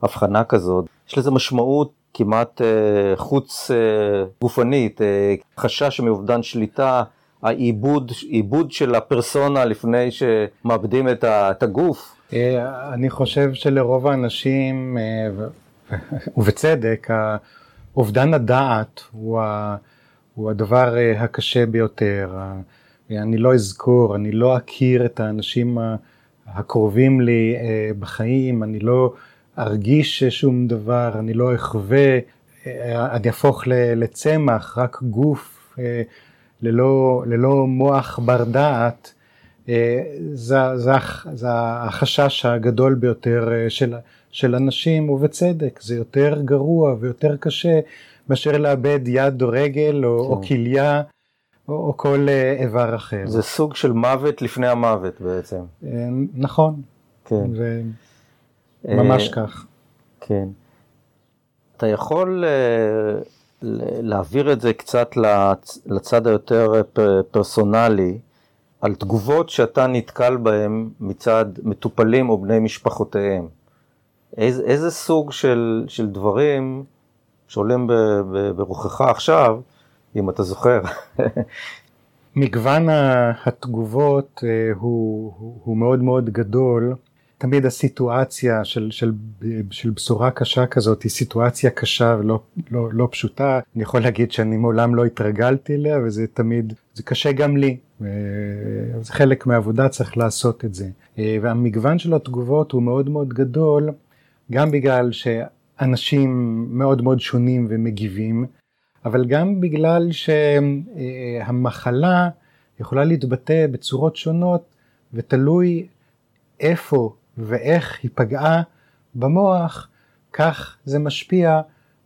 בהבחנה כזאת, יש לזה משמעות כמעט אה, חוץ אה, גופנית, אה, חשש מאובדן שליטה, העיבוד, עיבוד של הפרסונה לפני שמאבדים את, ה, את הגוף. אה, אני חושב שלרוב האנשים, אה, ובצדק, אובדן הדעת הוא, ה, הוא הדבר אה, הקשה ביותר. אני לא אזכור, אני לא אכיר את האנשים הקרובים לי אה, בחיים, אני לא ארגיש שום דבר, אני לא אחווה, אה, אני אהפוך לצמח, רק גוף ללא, ללא מוח בר דעת. זה, זה, זה החשש הגדול ביותר של, של אנשים, ובצדק, זה יותר גרוע ויותר קשה מאשר לאבד יד או רגל או, כן. או כליה או, או כל אה, איבר אחר. זה סוג של מוות לפני המוות בעצם. אה, נכון, כן. זה ממש כך. כן. אתה יכול להעביר את זה קצת לצד היותר פרסונלי, על תגובות שאתה נתקל בהן מצד מטופלים או בני משפחותיהם. איזה, איזה סוג של, של דברים שעולים ברוחך עכשיו, אם אתה זוכר. מגוון התגובות אה, הוא, הוא, מאוד מאוד גדול. תמיד הסיטואציה של, של, של בשורה קשה כזאת היא סיטואציה קשה ולא לא, לא פשוטה. אני יכול להגיד שאני מעולם לא התרגלתי אליה וזה תמיד, זה קשה גם לי. זה חלק מהעבודה צריך לעשות את זה. אה, והמגוון של התגובות הוא מאוד מאוד גדול. גם בגלל שאנשים מאוד מאוד שונים ומגיבים, אבל גם בגלל שהמחלה יכולה להתבטא בצורות שונות ותלוי איפה ואיך היא פגעה במוח, כך זה משפיע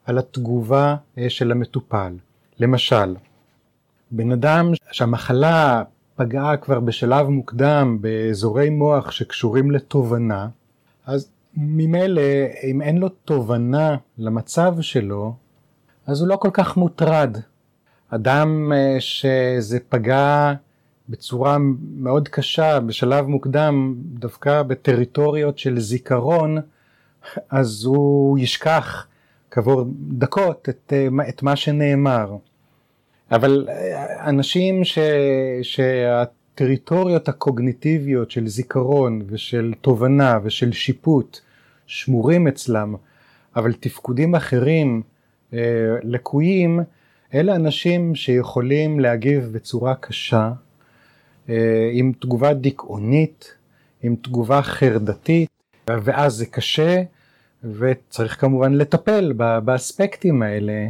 על התגובה אה, של המטופל. למשל, בן אדם שהמחלה פגעה כבר בשלב מוקדם באזורי מוח שקשורים לתובנה, אז ממילא אם אין לו תובנה למצב שלו, אז הוא לא כל כך מוטרד. אדם אה, שזה פגע בצורה מאוד קשה בשלב מוקדם דווקא בטריטוריות של זיכרון, אז הוא ישכח כעבור דקות את, אה, את מה שנאמר. אבל אה, אנשים ש, שה... הטריטוריות הקוגניטיביות של זיכרון ושל תובנה ושל שיפוט שמורים אצלם, אבל תפקודים אחרים אה, לקויים, אלה אנשים שיכולים להגיב בצורה קשה, אה, עם תגובה דיכאונית, עם תגובה חרדתית, ואז זה קשה, וצריך כמובן לטפל באספקטים האלה,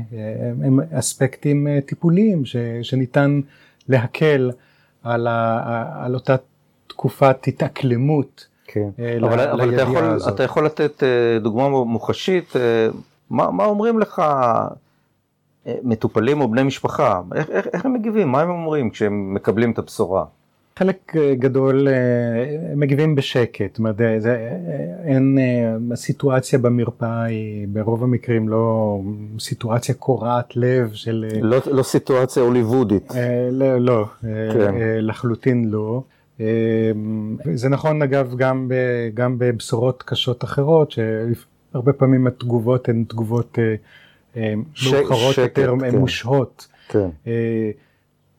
הם אספקטים טיפוליים ש, שניתן להקל על, ה, על אותה תקופת התאקלמות. כן, ל, אבל, אבל אתה, יכול, הזאת. אתה יכול לתת דוגמה מוחשית, מה, מה אומרים לך מטופלים או בני משפחה, איך, איך, איך הם מגיבים, מה הם אומרים כשהם מקבלים את הבשורה? חלק אה, גדול אה, מגיבים בשקט, זאת אומרת, זה, אין, אה, הסיטואציה במרפאה היא ברוב המקרים לא סיטואציה קורעת לב של... לא, לא סיטואציה הוליוודית. לא, לא כן. לחלוטין לא. זה נכון אגב גם, ב, גם בבשורות קשות אחרות, שהרבה פעמים התגובות הן תגובות מאוחרות יותר, כן. מושהות. כן.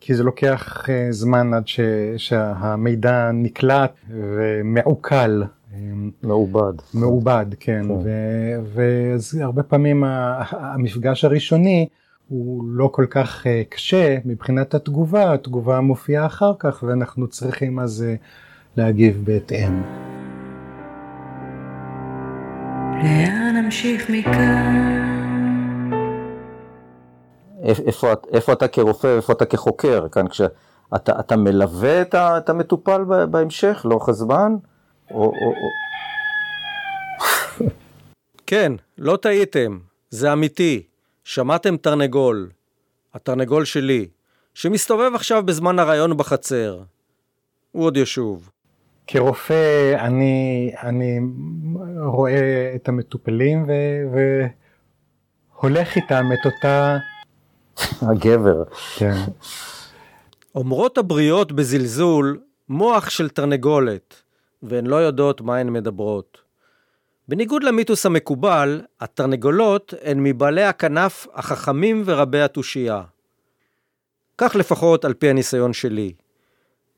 כי זה לוקח אה, זמן עד ש, שהמידע נקלט ומעוקל. מעובד. מעובד, כן. כן. ואז הרבה פעמים המפגש הראשוני הוא לא כל כך אה, קשה מבחינת התגובה, התגובה מופיעה אחר כך ואנחנו צריכים אז אה, להגיב בהתאם. לאן נמשיך מכאן? איפה, איפה אתה כרופא ואיפה אתה כחוקר, כאן כשאתה אתה מלווה את, ה, את המטופל בהמשך לאורך הזמן? או, או, או... כן, לא טעיתם, זה אמיתי. שמעתם תרנגול, התרנגול שלי, שמסתובב עכשיו בזמן הרעיון בחצר. הוא עוד ישוב. כרופא אני, אני רואה את המטופלים ו, והולך איתם את אותה הגבר. כן. אומרות הבריות בזלזול מוח של תרנגולת, והן לא יודעות מה הן מדברות. בניגוד למיתוס המקובל, התרנגולות הן מבעלי הכנף החכמים ורבי התושייה. כך לפחות על פי הניסיון שלי.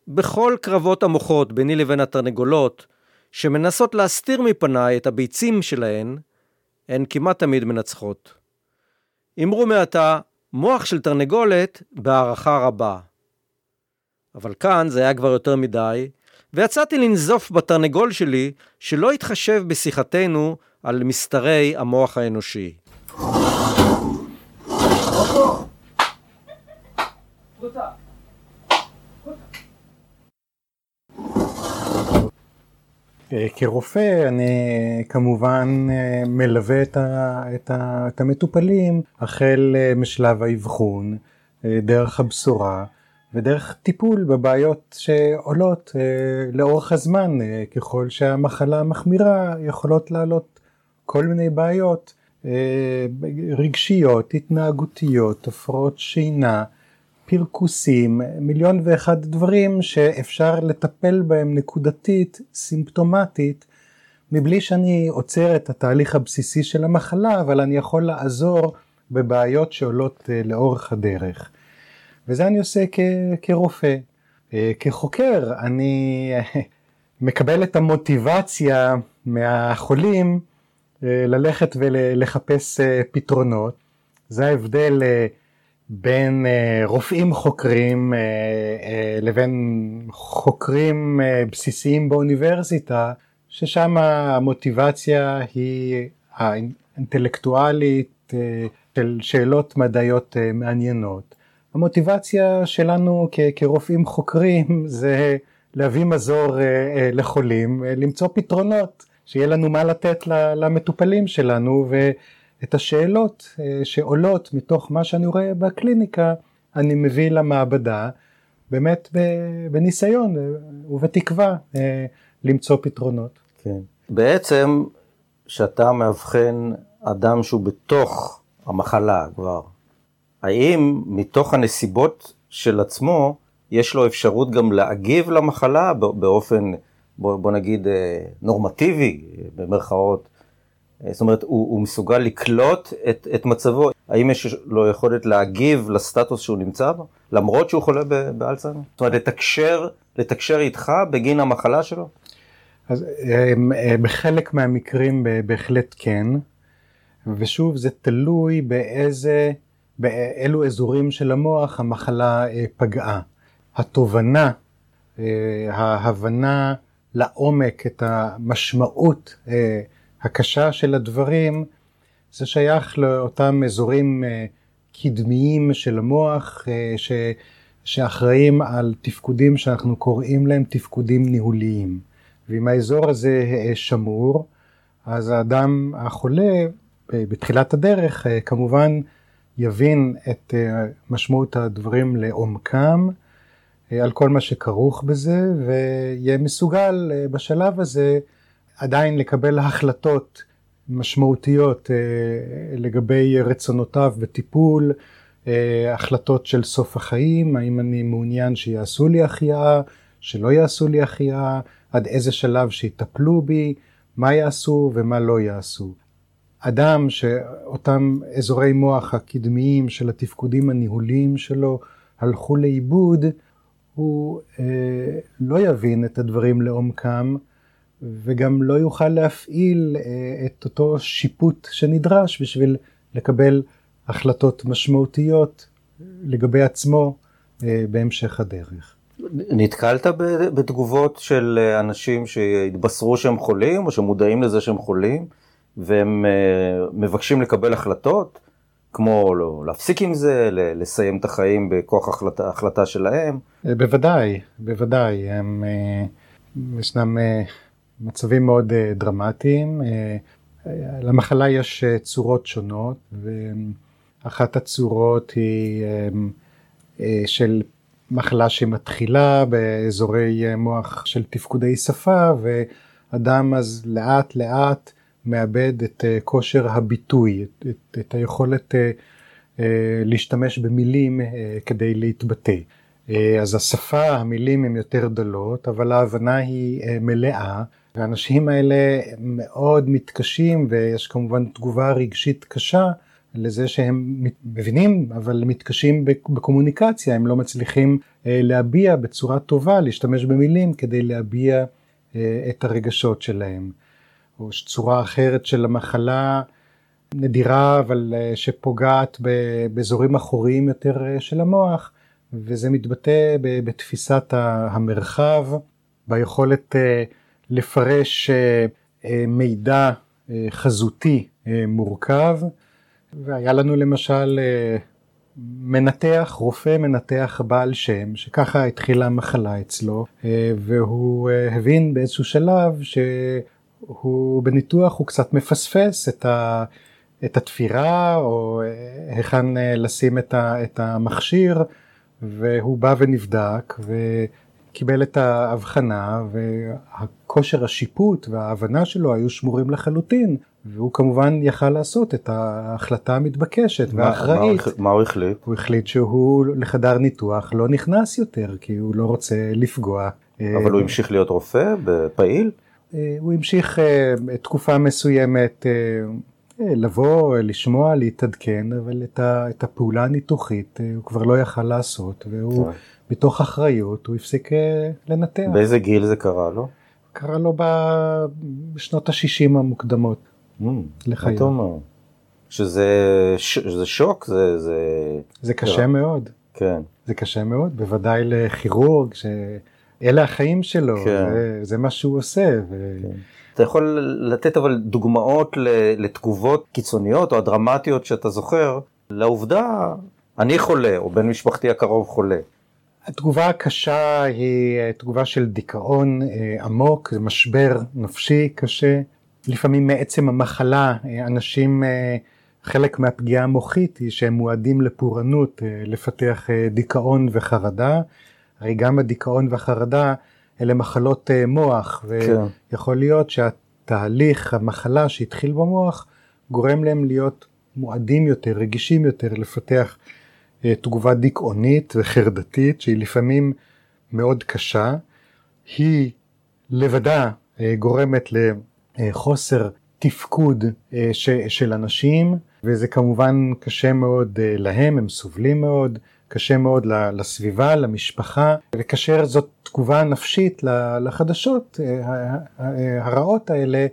בכל קרבות המוחות ביני לבין התרנגולות, שמנסות להסתיר מפניי את הביצים שלהן, הן כמעט תמיד מנצחות. אמרו מעתה, מוח של תרנגולת בהערכה רבה. אבל כאן זה היה כבר יותר מדי, ויצאתי לנזוף בתרנגול שלי שלא התחשב בשיחתנו על מסתרי המוח האנושי. כרופא אני כמובן אה, מלווה את, ה, את, ה, את המטופלים החל אה, משלב האבחון, דרך הבשורה ודרך טיפול בבעיות שעולות לאורך הזמן ככל שהמחלה מחמירה יכולות לעלות כל מיני בעיות רגשיות, התנהגותיות, הפרעות שינה פרכוסים, מיליון ואחד דברים שאפשר לטפל בהם נקודתית, סימפטומטית, מבלי שאני עוצר את התהליך הבסיסי של המחלה, אבל אני יכול לעזור בבעיות שעולות אה, לאורך הדרך. וזה אני עושה כ- כרופא. אה, כחוקר אני אה, מקבל את המוטיבציה מהחולים ללכת ולחפש פתרונות. זה ההבדל בין uh, רופאים חוקרים uh, uh, לבין חוקרים uh, בסיסיים באוניברסיטה, ששם המוטיבציה היא האינטלקטואלית uh, של שאלות מדעיות uh, מעניינות. המוטיבציה שלנו כ- כרופאים חוקרים זה להביא מזור uh, uh, לחולים, uh, למצוא פתרונות, שיהיה לנו מה לתת למטופלים שלנו ו... את השאלות אה, שעולות מתוך מה שאני רואה בקליניקה, אני מביא למעבדה, באמת בניסיון אה, ובתקווה אה, למצוא פתרונות. כן. בעצם, כשאתה מאבחן אדם שהוא בתוך המחלה כבר, האם מתוך הנסיבות של עצמו, יש לו אפשרות גם להגיב למחלה באופן, בוא, בוא נגיד, נורמטיבי, במרכאות, זאת אומרת, הוא, הוא מסוגל לקלוט את, את מצבו, האם יש לו יכולת להגיב לסטטוס שהוא נמצא בו, למרות שהוא חולה באלצהיימר? זאת אומרת, לתקשר, לתקשר איתך בגין המחלה שלו? אז אה, אה, בחלק מהמקרים בהחלט כן. ושוב זה תלוי באיזה, באילו אזורים של המוח המחלה אה, פגעה. התובנה, אה, ההבנה לעומק את המשמעות אה, הקשה של הדברים, זה שייך לאותם אזורים קדמיים של המוח ש, שאחראים על תפקודים שאנחנו קוראים להם תפקודים ניהוליים. ואם האזור הזה שמור, אז האדם החולה בתחילת הדרך כמובן יבין את משמעות הדברים לעומקם, על כל מה שכרוך בזה, ויהיה מסוגל בשלב הזה עדיין לקבל החלטות משמעותיות לגבי רצונותיו בטיפול, החלטות של סוף החיים, האם אני מעוניין שיעשו לי החייאה, שלא יעשו לי החייאה, עד איזה שלב שיטפלו בי, מה יעשו ומה לא יעשו. אדם שאותם אזורי מוח הקדמיים של התפקודים הניהוליים שלו הלכו לאיבוד, הוא אה, לא יבין את הדברים לעומקם וגם לא יוכל להפעיל אה, את אותו שיפוט שנדרש בשביל לקבל החלטות משמעותיות לגבי עצמו אה, בהמשך הדרך. נתקלת בתגובות של אנשים שהתבשרו שהם חולים או שמודעים לזה שהם חולים והם אה, מבקשים לקבל החלטות כמו לא, להפסיק עם זה, לסיים את החיים בכוח החלטה, החלטה שלהם? אה, בוודאי, בוודאי. הם, אה, ישנם מצבים מאוד דרמטיים. למחלה יש צורות שונות, ואחת הצורות היא של מחלה שמתחילה באזורי מוח של תפקודי שפה, ואדם אז לאט לאט מאבד את אה, כושר הביטוי, את, את, את היכולת אה, אה, להשתמש במילים כדי להתבטא. אז השפה, המילים הן יותר דלות, אבל ההבנה היא מלאה. והאנשים האלה מאוד מתקשים, ויש כמובן תגובה רגשית קשה לזה שהם מבינים, אבל מתקשים בקומוניקציה, הם לא מצליחים להביע בצורה טובה, להשתמש במילים כדי להביע את הרגשות שלהם. או צורה אחרת של המחלה נדירה אבל אה, שפוגעת באזורים אחוריים יותר אה, של המוח וזה מתבטא בתפיסת המרחב, ביכולת אה, לפרש מידע חזותי מורכב. והיה לנו למשל מנתח, רופא מנתח בעל שם, שככה התחילה המחלה אצלו, והוא הבין באיזשהו שלב ש... הוא בניתוח הוא קצת מפספס את, ה, את התפירה או אה, היכן אה, לשים את, המכשיר והוא בא ונבדק וקיבל את ההבחנה והכושר השיפוט וההבנה שלו היו שמורים לחלוטין והוא כמובן יכל לעשות את ההחלטה המתבקשת והאחראית. מה, מה הוא החליט? הוא החליט שהוא לחדר ניתוח לא נכנס יותר כי הוא לא רוצה לפגוע. אבל הוא המשיך להיות רופא פעיל? אה, הוא המשיך אה, תקופה מסוימת אה, לבוא, לשמוע, להתעדכן, אבל את הפעולה הניתוחית הוא כבר לא יכל לעשות, והוא מתוך אחריות, הוא הפסיק לנתח. באיזה גיל זה קרה לו? קרה לו בשנות ה-60 המוקדמות mm, לחייו. שזה, שזה שוק? זה, זה... זה קשה מאוד. כן. זה קשה מאוד, בוודאי לכירורג, ש... אלה החיים שלו, כן. זה, זה מה שהוא עושה. ו... כן. אתה יכול לתת אבל דוגמאות לתגובות קיצוניות או הדרמטיות שאתה זוכר לעובדה, אני חולה או בן משפחתי הקרוב חולה. התגובה הקשה היא תגובה של דיכאון אה, עמוק, זה משבר נפשי קשה. לפעמים מעצם המחלה, אה, אנשים, אה, חלק מהפגיעה המוחית היא שהם מועדים לפורענות, לפתח דיכאון וחרדה. הרי גם הדיכאון והחרדה אלה מחלות אה, מוח, כן. ויכול להיות שהתהליך, המחלה שהתחיל במוח, גורם להם להיות מועדים יותר, רגישים יותר, לפתח אה, תגובה דיכאונית וחרדתית, שהיא לפעמים מאוד קשה. היא לבדה אה, גורמת לחוסר תפקוד של אנשים, וזה כמובן קשה מאוד להם, הם סובלים מאוד. קשה מאוד לסביבה, למשפחה, וכאשר זאת תגובה נפשית לחדשות אה, הרעות האלה,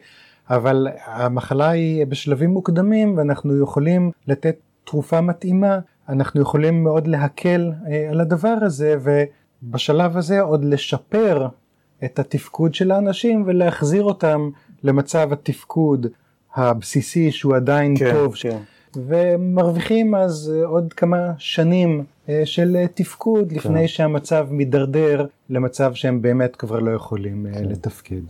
אבל המחלה היא בשלבים מוקדמים ואנחנו יכולים לתת תרופה מתאימה, אנחנו יכולים מאוד להקל אה, על הדבר הזה ובשלב הזה עוד לשפר את התפקוד של האנשים ולהחזיר אותם למצב התפקוד הבסיסי שהוא עדיין כן, טוב. כן. ומרוויחים אז אה, עוד כמה שנים אה, של תפקוד לפני שהמצב מידרדר למצב שהם באמת כבר לא יכולים אה, לתפקד.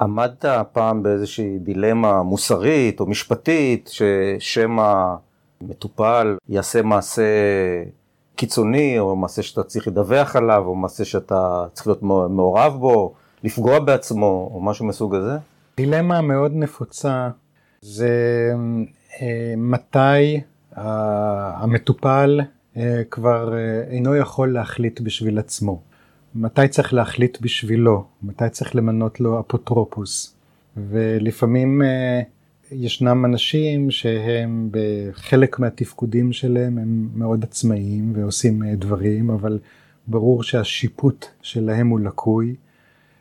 עמדת פעם באיזושהי דילמה מוסרית או משפטית ששמא מטופל יעשה מעשה קיצוני או מעשה שאתה צריך לדווח עליו או מעשה שאתה צריך להיות מעורב בו, לפגוע בעצמו או משהו מסוג הזה? דילמה מאוד נפוצה זה אה, מתי המטופל אה, כבר אה, אינו יכול להחליט בשביל עצמו. מתי צריך להחליט בשבילו, מתי צריך למנות לו אפוטרופוס. ולפעמים אה, ישנם אנשים שהם בחלק מהתפקודים שלהם הם מאוד עצמאיים ועושים אה, דברים, אבל ברור שהשיפוט שלהם הוא לקוי.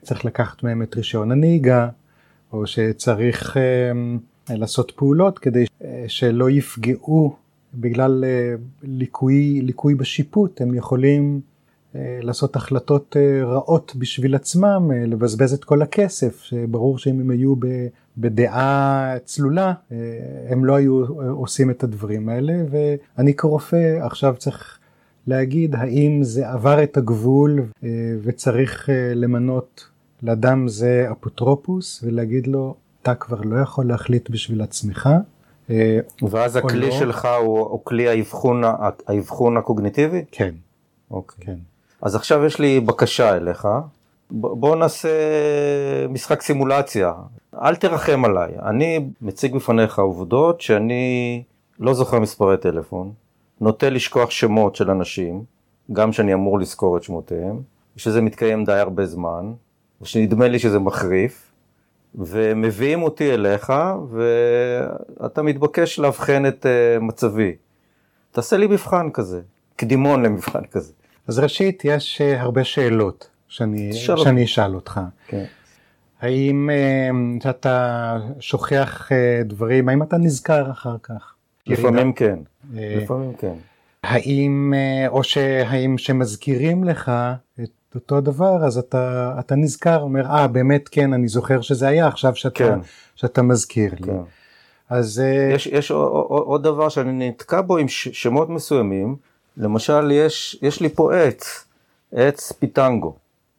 צריך לקחת מהם את רישיון הנהיגה, או שצריך אה, לעשות פעולות כדי אה, שלא יפגעו בגלל אה, ליקוי, ליקוי בשיפוט, הם יכולים לעשות החלטות אה, רעות בשביל עצמם, אה, לבזבז את כל הכסף, שברור שאם הם היו בדעה צלולה, אה, הם לא היו אה, עושים את הדברים האלה, ואני כרופא עכשיו צריך להגיד האם זה עבר את הגבול אה, וצריך אה, למנות לאדם זה אפוטרופוס ולהגיד לו אתה כבר לא יכול להחליט בשביל עצמך. אה, ואז הכלי לא. שלך הוא, הוא כלי האבחון, האבחון הקוגניטיבי? כן, אוקיי. כן. אז עכשיו יש לי בקשה אליך, בוא נעשה משחק סימולציה, אל תרחם עליי, אני מציג בפניך עובדות שאני לא זוכר מספרי טלפון, נוטה לשכוח שמות של אנשים, גם שאני אמור לזכור את שמותיהם, שזה מתקיים די הרבה זמן, ושנדמה לי שזה מחריף, ומביאים אותי אליך, ואתה מתבקש לאבחן את uh, מצבי. תעשה לי מבחן כזה, קדימון למבחן כזה. אז ראשית יש אה, הרבה שאלות שאני, תשאל שאני אשאל אותך. כן. האם אה, אתה שוכח אה, דברים, האם אתה נזכר אחר כך? לפעמים כן, לפעמים כן. האם, או שהאם שמזכירים לך את אותו דבר אז אתה, אתה נזכר, אומר אה באמת כן אני זוכר שזה היה עכשיו שאתה, כן. שאתה מזכיר לי. כן. אז יש, יש עוד, עוד, דבר שאני נתקע בו עם שמות מסוימים, למשל יש, יש לי פה עץ, עץ פיטנגו,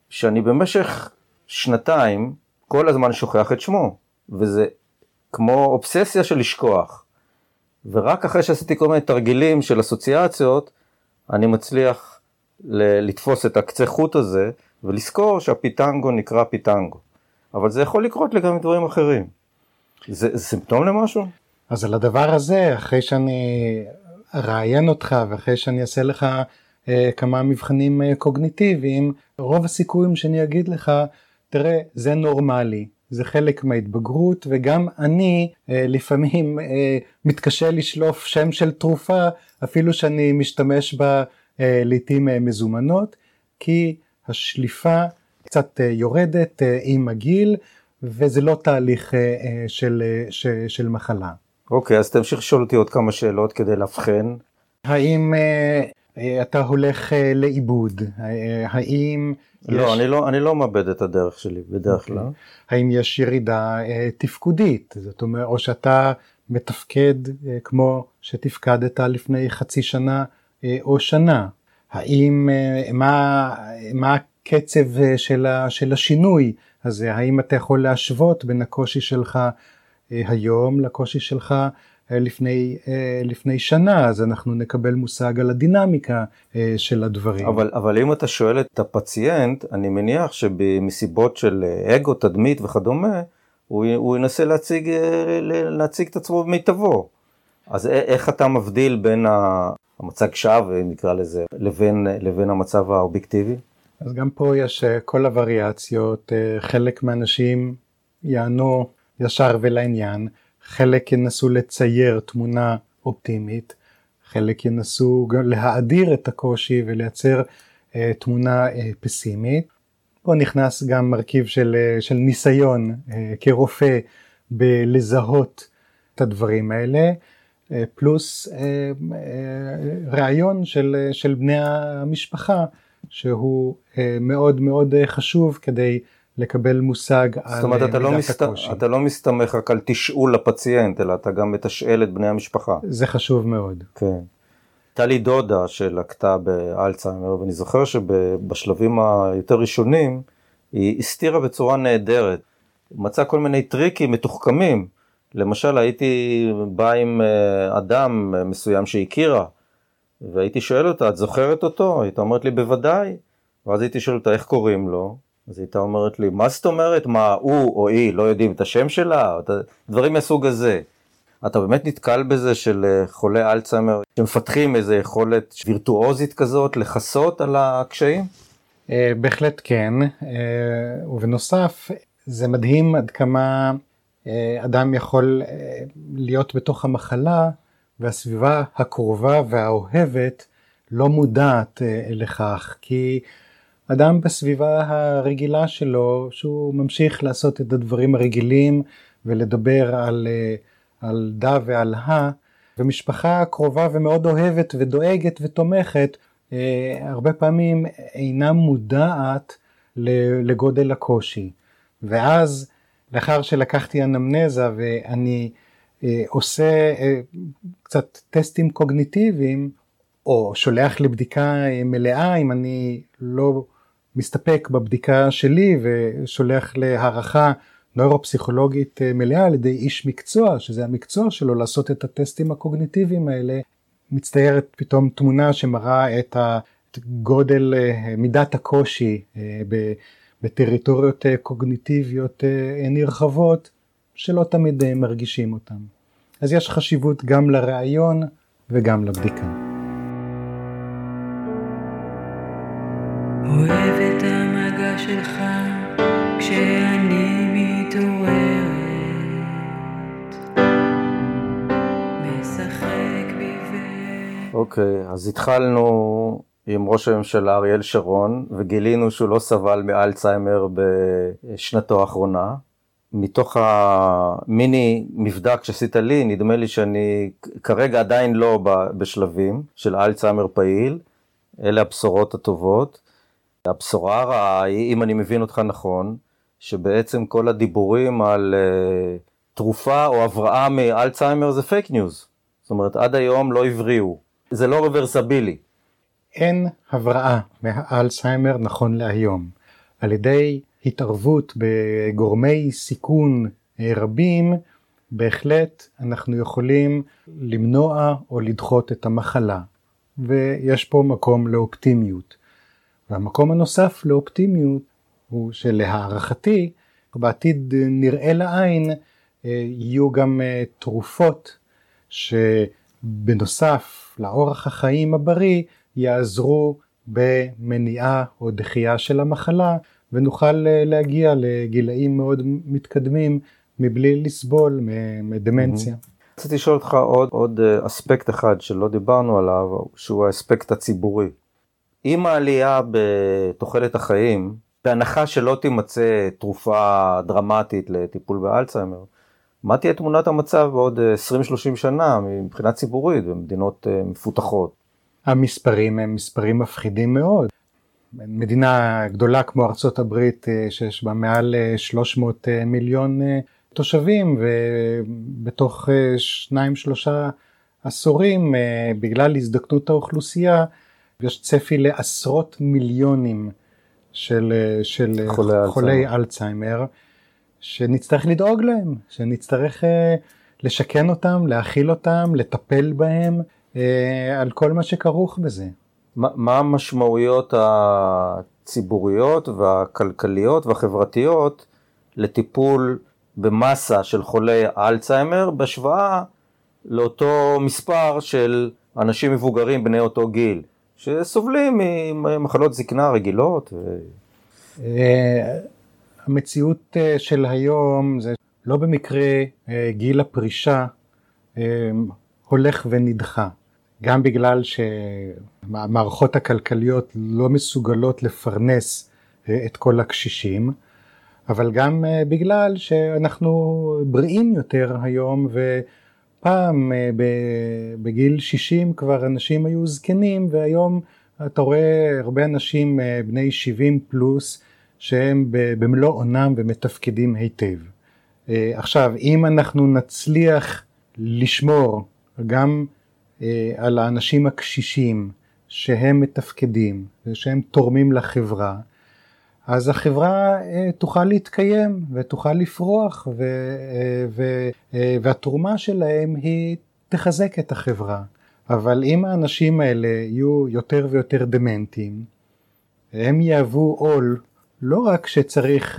שאני במשך שנתיים כל הזמן שוכח את שמו, וזה כמו אובססיה של לשכוח. ורק אחרי שעשיתי כל מיני תרגילים של אסוציאציות, אני מצליח ל- לתפוס את הקצה חוט הזה ולזכור שהפיטנגו נקרא פיטנגו. אבל זה יכול לקרות לי גם אחרים. זה, זה סימפטום למשהו? אז על הדבר הזה, אחרי שאני אראיין אותך ואחרי שאני אעשה לך אה, כמה מבחנים אה, קוגניטיביים, רוב הסיכויים שאני אגיד לך, תראה, זה נורמלי, זה חלק מההתבגרות, וגם אני אה, לפעמים אה, מתקשה לשלוף שם של תרופה, אפילו שאני משתמש בה אה, לעיתים אה, מזומנות, כי השליפה קצת אה, יורדת אה, עם הגיל, וזה לא תהליך אה, אה, של, אה, ש, של מחלה. אוקיי, אז תמשיך לשאול אותי עוד כמה שאלות כדי לאבחן. האם אה, אתה הולך אה, לאיבוד? אה, האם לא, יש, אני לא, אני לא מאבד את הדרך שלי בדרך כלל. אוקיי. האם יש ירידה אה, תפקודית? זאת אומרת, או שאתה מתפקד אה, כמו שתפקדת לפני חצי שנה אה, או שנה? האם, אה, מה, מה הקצב אה, של, ה, של השינוי הזה? האם אתה יכול להשוות בין הקושי שלך היום לקושי שלך אה, לפני, אה, לפני שנה? אז אנחנו נקבל מושג על הדינמיקה אה, של הדברים. אבל, אבל אם אתה שואל את הפציינט, אני מניח שבמסיבות של אה, אגו, תדמית וכדומה, הוא, הוא ינסה להציג, אה, להציג את עצמו במיטבו. אז איך אתה מבדיל בין המצג שווא, נקרא לזה, לבין, לבין המצב האובייקטיבי? אז גם פה יש אה, כל הווריאציות, אה, חלק מהאנשים יענו ישר ולעניין, חלק ינסו לצייר תמונה אופטימית, חלק ינסו להאדיר את הקושי ולייצר אה, תמונה אה, פסימית. פה נכנס גם מרכיב של, אה, של ניסיון אה, כרופא בלזהות את הדברים האלה, אה, פלוס אה, אה, רעיון של, של בני המשפחה שהוא מאוד מאוד חשוב כדי לקבל מושג על מידת הקושי. זאת אומרת, אתה לא, מסת... אתה לא מסתמך רק על תשאול לפציינט, אלא אתה גם מתשאל את בני המשפחה. זה חשוב מאוד. כן. הייתה לי דודה שלקתה באלצהיימר, ואני זוכר שבשלבים היותר ראשונים, היא הסתירה בצורה נהדרת. מצאה כל מיני טריקים מתוחכמים. למשל, הייתי בא עם אה, אדם מסוים שהכירה, והייתי שואל אותה, את זוכרת אותו? הייתה אומרת לי, בוודאי. ואז הייתי שואל אותה, איך קוראים לו? אז הייתה אומרת לי, מה זאת אומרת? מה, הוא או היא לא יודעים את השם שלה? דברים מהסוג הזה. אתה באמת נתקל בזה של אה, חולי אלצהיימר שמפתחים איזה יכולת וירטואוזית כזאת לכסות על הקשיים? אה, בהחלט כן, ובנוסף זה מדהים עד כמה אדם יכול להיות בתוך המחלה והסביבה הקרובה והאוהבת לא מודעת לכך כי אדם בסביבה הרגילה שלו שהוא ממשיך לעשות את הדברים הרגילים ולדבר על, על דה ועל הא ומשפחה קרובה ומאוד אוהבת ודואגת ותומכת הרבה פעמים אינה מודעת לגודל הקושי. ואז לאחר שלקחתי אנמנזה ואני אה, עושה אה, קצת טסטים קוגניטיביים, או שולח לבדיקה אה, מלאה אם אני לא מסתפק בבדיקה שלי ושולח להערכה נוירופסיכולוגית אה, מלאה על ידי איש מקצוע, שזה המקצוע שלו לעשות את הטסטים הקוגניטיביים האלה, מצטיירת פתאום תמונה שמראה את גודל אה, מידת הקושי בטריטוריות אה, קוגניטיביות אה, נרחבות שלא תמיד מרגישים אותם. אז יש חשיבות גם לראיון וגם לבדיקה. אוהב את המגע שלך כשאני מתעוררת משחק בי ו... אוקיי, אז התחלנו עם ראש הממשלה אריאל שרון, וגילינו שהוא לא סבל מאלצהיימר בשנתו האחרונה. מתוך המיני מבדק שעשית לי, נדמה לי שאני כרגע עדיין לא בשלבים של אלצהיימר פעיל. אלה הבשורות הטובות. הבשורה הרעה היא, אם אני מבין אותך נכון, שבעצם כל הדיבורים על uh, תרופה או הבראה מאלצהיימר זה fake news. זאת אומרת, עד היום לא הבריאו. זה לא רוורסבילי. אין הבראה מהאלצהיימר נכון להיום. על ידי התערבות בגורמי סיכון רבים, בהחלט אנחנו יכולים למנוע או לדחות את המחלה. ויש פה מקום לאופטימיות. והמקום הנוסף לאופטימיות הוא שלהערכתי, בעתיד נראה לעין, יהיו גם תרופות שבנוסף לאורח החיים הבריא יעזרו במניעה או דחייה של המחלה ונוכל אה, להגיע לגילאים מאוד מתקדמים מבלי לסבול מדמנציה. רציתי לשאול אותך עוד, עוד אה, אספקט אחד שלא דיברנו עליו, שהוא האספקט הציבורי. עם העלייה בתוחלת החיים, בהנחה שלא תימצא תרופה דרמטית לטיפול באלצהיימר, מה תהיה תמונת המצב בעוד 20-30 אה, שנה מבחינה ציבורית במדינות מפותחות? המספרים הם מספרים מפחידים מאוד. מדינה גדולה כמו ארצות הברית אה, שיש בה מעל 300 אה, אה, מיליון תושבים ובתוך שניים שלושה עשורים בגלל הזדקנות האוכלוסייה יש צפי לעשרות מיליונים של, של חולי, חולי אלצהיימר שנצטרך לדאוג להם, שנצטרך לשכן אותם, להאכיל אותם, לטפל בהם אה, על כל מה שכרוך בזה. מה, מה המשמעויות הציבוריות והכלכליות והחברתיות לטיפול במסה של חולי אלצהיימר בהשוואה לאותו מספר של אנשים מבוגרים בני אותו גיל שסובלים ממחלות זקנה רגילות. ו... אה, המציאות אה, של היום זה לא במקרה גיל הפרישה הולך ונדחה. גם בגלל שהמערכות הכלכליות לא מסוגלות לפרנס אה, את כל הקשישים, אבל גם אה, בגלל שאנחנו בריאים יותר היום ופעם אה, בגיל 60 כבר אנשים היו זקנים והיום אתה רואה הרבה אנשים אה, בני 70 פלוס שהם במלוא עונם ומתפקדים היטב. עכשיו אם אנחנו נצליח לשמור גם על האנשים הקשישים שהם מתפקדים ושהם תורמים לחברה אז החברה אה, תוכל להתקיים ותוכל לפרוח ו, אה, ו, אה, והתרומה שלהם היא תחזק את החברה. אבל אם האנשים האלה יהיו יותר ויותר דמנטיים, הם יהוו עול לא רק שצריך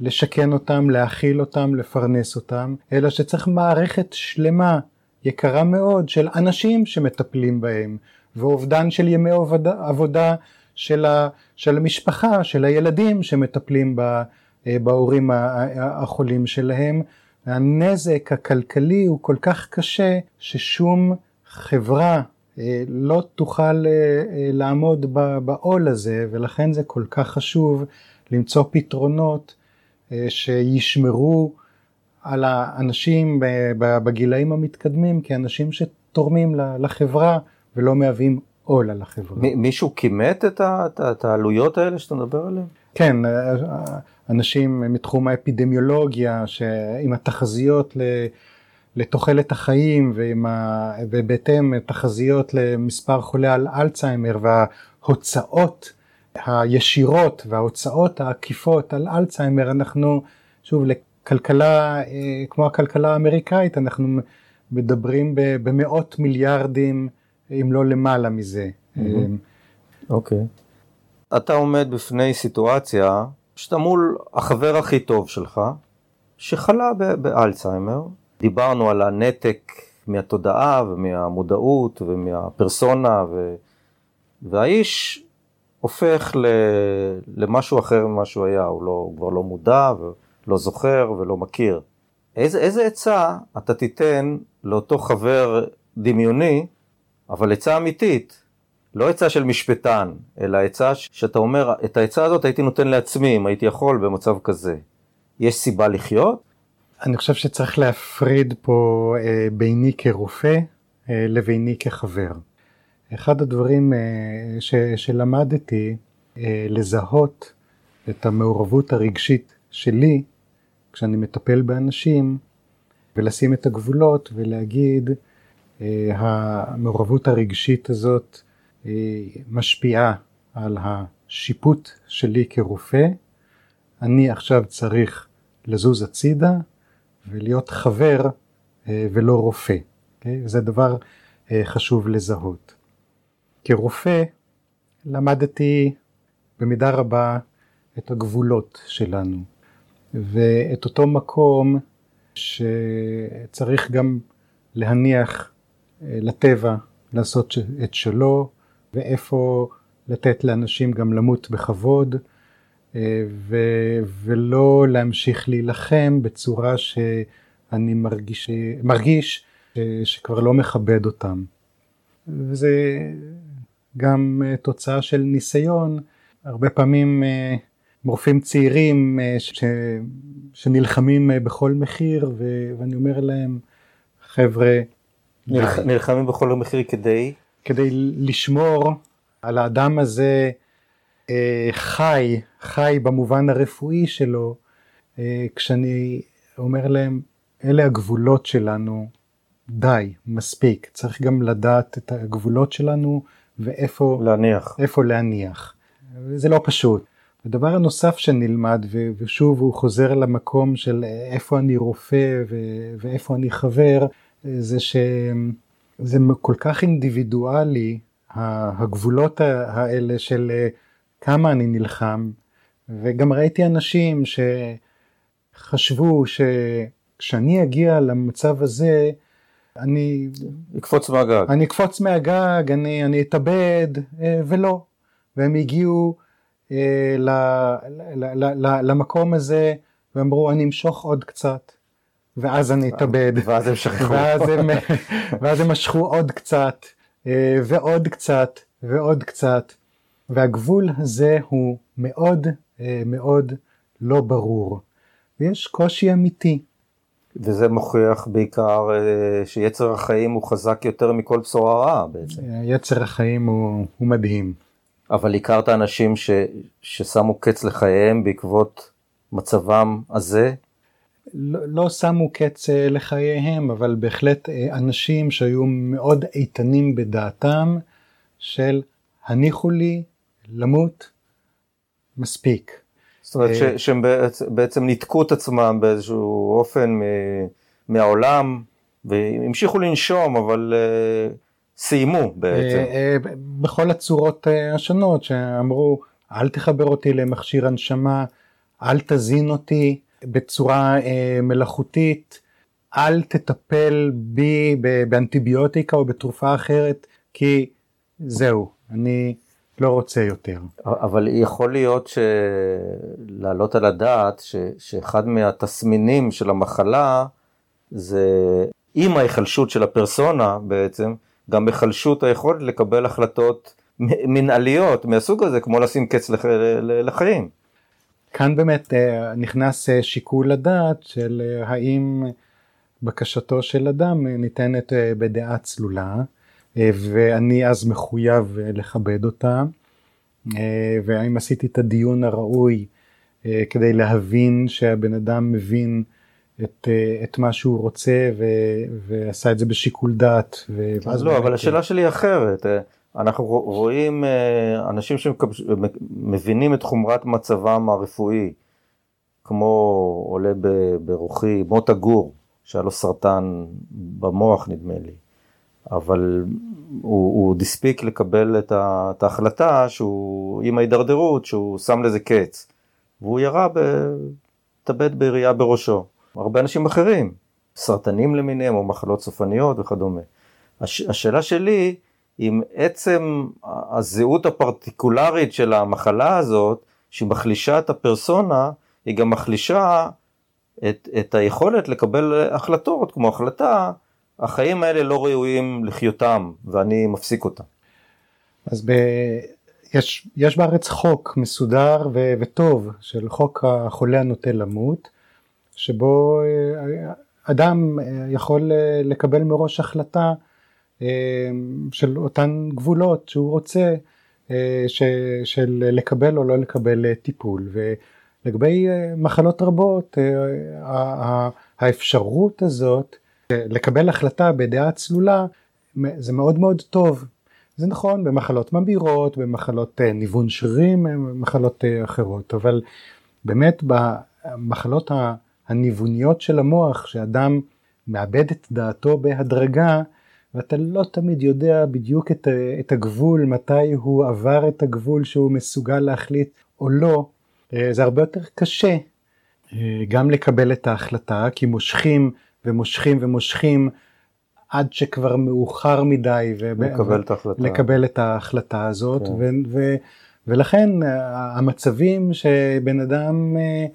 לשכן אותם, להאכיל אותם, לפרנס אותם, אלא שצריך מערכת שלמה, יקרה מאוד, של אנשים שמטפלים בהם, ואובדן של ימי עבודה, עבודה של, ה, של המשפחה, של הילדים שמטפלים ב, אה, בהורים החולים שלהם. הנזק הכלכלי הוא כל כך קשה ששום חברה אה, לא תוכל אה, לעמוד בעול הזה ולכן זה כל כך חשוב למצוא פתרונות שישמרו על האנשים בגילאים המתקדמים כאנשים שתורמים לחברה ולא מהווים עול על החברה. מישהו כימת את, את, את העלויות האלה שאתה מדבר עליהן? כן, אנשים מתחום האפידמיולוגיה, עם התחזיות לתוחלת החיים ועם ה... ובהתאם תחזיות למספר חולי על אלצהיימר וההוצאות הישירות וההוצאות העקיפות על אלצהיימר, אנחנו, שוב, לכלכלה כמו הכלכלה האמריקאית, אנחנו מדברים במאות מיליארדים אם לא למעלה מזה. אמ, אוקיי. Okay. אתה עומד בפני סיטואציה שאתה מול החבר הכי טוב שלך, שחלה באלצהיימר. דיברנו על הנתק מהתודעה ומהמודעות ומהפרסונה, ו... והאיש הופך ל... למשהו אחר ממה שהוא היה, הוא, לא, הוא כבר לא מודע ולא זוכר ולא מכיר. איזה, איזה עצה אתה תיתן לאותו חבר דמיוני אבל עצה אמיתית, לא עצה של משפטן, אלא עצה שאתה אומר, את העצה הזאת הייתי נותן לעצמי אם הייתי יכול במצב כזה. יש סיבה לחיות? אני חושב שצריך להפריד פה אה, ביני כרופא אה, לביני כחבר. אחד הדברים אה, ש, שלמדתי אה, לזהות את המעורבות הרגשית שלי כשאני מטפל באנשים ולשים את הגבולות ולהגיד המעורבות הרגשית הזאת אה, משפיעה על השיפוט שלי כרופא. אני עכשיו צריך לזוז הצידה ולהיות חבר אה, ולא רופא. Okay? אוקיי? זה דבר חשוב לזהות. כרופא למדתי במידה רבה את הגבולות שלנו ואת אותו מקום שצריך גם להניח לטבע לעשות את שלו, ואיפה לתת לאנשים גם למות בכבוד, אה, ו- ולא להמשיך להילחם בצורה שאני מרגיש, מרגיש שכבר לא מכבד אותם. וזה גם אה, תוצאה של ניסיון, הרבה פעמים אה, מורפים צעירים ש- שנלחמים בכל מחיר, ואני אומר להם, חבר'ה, נלח... נלחמים בכל מחיר כדי? כדי לשמור על האדם הזה אה, חי, חי במובן הרפואי שלו, אה, כשאני אומר להם, אלה הגבולות שלנו, די, מספיק, צריך גם לדעת את הגבולות שלנו ואיפה להניח. איפה להניח. זה לא פשוט. הדבר הנוסף שנלמד, ושוב הוא חוזר למקום של איפה אני רופא ואיפה אני חבר, זה שזה כל כך אינדיבידואלי, הגבולות האלה של אה, כמה אני נלחם, וגם ראיתי אנשים שחשבו שכשאני אגיע למצב הזה, אני... אקפוץ מהגג. אני אקפוץ מהגג, אני, אני אתאבד, אה, ולא. והם הגיעו אה, ל, ל, ל, ל, למקום הזה, ואמרו, אני אמשוך עוד קצת. ואז אני אתאבד. ואז הם שכחו. ואז הם, ואז הם משכו עוד קצת, אה, ועוד קצת, ועוד קצת. והגבול הזה הוא מאוד אה, מאוד לא ברור. ויש קושי אמיתי. וזה מוכיח בעיקר אה, שיצר החיים הוא חזק יותר מכל בשורה רעה בעצם. יצר החיים הוא, הוא מדהים. אבל הכרת אנשים ש, ששמו קץ לחייהם בעקבות מצבם הזה? לא, לא שמו קץ אה, לחייהם, אבל בהחלט אה, אנשים שהיו מאוד איתנים בדעתם של הניחו לי למות מספיק. זאת אומרת ש, שהם בעצם ניתקו את עצמם באיזשהו אופן מהעולם והמשיכו לנשום אבל סיימו בעצם. בכל הצורות השונות שאמרו אל תחבר אותי למכשיר הנשמה, אל תזין אותי בצורה מלאכותית, אל תטפל בי באנטיביוטיקה או בתרופה אחרת כי זהו, אני לא רוצה יותר. אבל יכול להיות שלהעלות על הדעת ש, שאחד מהתסמינים של המחלה זה עם ההיחלשות של הפרסונה בעצם, גם היחלשות היכולת לקבל החלטות מנהליות מהסוג הזה, כמו לשים קץ לח, לחיים. כאן באמת אה, נכנס אה, שיקול הדעת של אה, האם בקשתו של אדם ניתנת בדעה צלולה. ואני אז מחויב לכבד אותה, והאם עשיתי את הדיון הראוי כדי להבין שהבן אדם מבין את, את מה שהוא רוצה ו, ועשה את זה בשיקול דעת. אז לא, אבל השאלה שלי אחרת. אנחנו רואים אנשים שמבינים את חומרת מצבם הרפואי, כמו עולה ברוחי מוטה גור, שהיה לו סרטן במוח נדמה לי. אבל הוא, עוד הספיק לקבל את, את ההחלטה שהוא עם ההידרדרות שהוא שם לזה קץ והוא ירה, התאבד בירייה בראשו. הרבה אנשים אחרים, סרטנים למיניהם או מחלות סופניות וכדומה. הש, השאלה שלי אם עצם הזהות הפרטיקולרית של המחלה הזאת שהיא מחלישה את הפרסונה היא גם מחלישה את, את היכולת לקבל החלטות כמו החלטה החיים האלה לא ראויים לחיותם ואני מפסיק אותם. אז ב... יש, יש בארץ חוק מסודר ו, וטוב של חוק החולה הנוטה למות, שבו אה, אדם אה, יכול אה, לקבל מראש החלטה של אותן גבולות שהוא רוצה ש, של לקבל או לא לקבל טיפול. ולגבי מחלות רבות האפשרות הזאת לקבל החלטה בדעה צלולה זה מאוד מאוד טוב. זה נכון במחלות ממאירות, במחלות אה, ניוון שרירים, במחלות אה, אחרות, אבל באמת במחלות הניווניות של המוח, שאדם מאבד את דעתו בהדרגה, ואתה לא תמיד יודע בדיוק את, את הגבול, מתי הוא עבר את הגבול שהוא מסוגל להחליט או לא, אה, זה הרבה יותר קשה גם לקבל את ההחלטה, כי מושכים ומושכים ומושכים עד שכבר מאוחר מדי לקבל, את, ההחלטה. לקבל את ההחלטה הזאת כן. ו- ו- ולכן אה, המצבים שבן אדם אה, אה,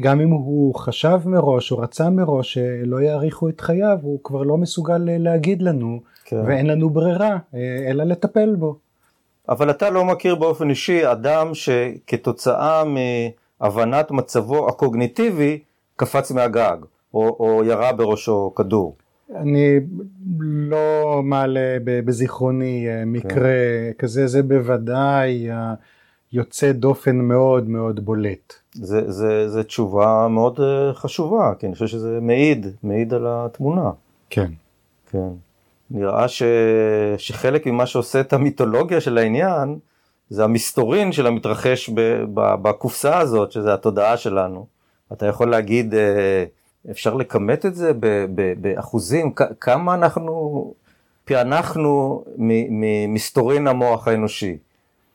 גם אם הוא חשב מראש או רצה מראש שלא יאריכו את חייו הוא כבר לא מסוגל להגיד לנו כן. ואין לנו ברירה אלא לטפל בו. אבל אתה לא מכיר באופן אישי אדם שכתוצאה מהבנת מצבו הקוגניטיבי קפץ מהגג. או, או ירה בראשו כדור. אני לא מעלה בזיכרוני אה, מקרה כן. כזה, זה בוודאי יוצא דופן מאוד מאוד בולט. זה, זה, זה תשובה מאוד אה, חשובה, כי אני חושב שזה מעיד, מעיד על התמונה. כן. כן. נראה ש, שחלק ממה שעושה את המיתולוגיה של העניין, זה המסתורין של המתרחש בקופסה הזאת, שזה התודעה שלנו. אתה יכול להגיד, אה, אפשר לכמת את זה באחוזים, כמה אנחנו פענחנו ממסתורין המוח האנושי?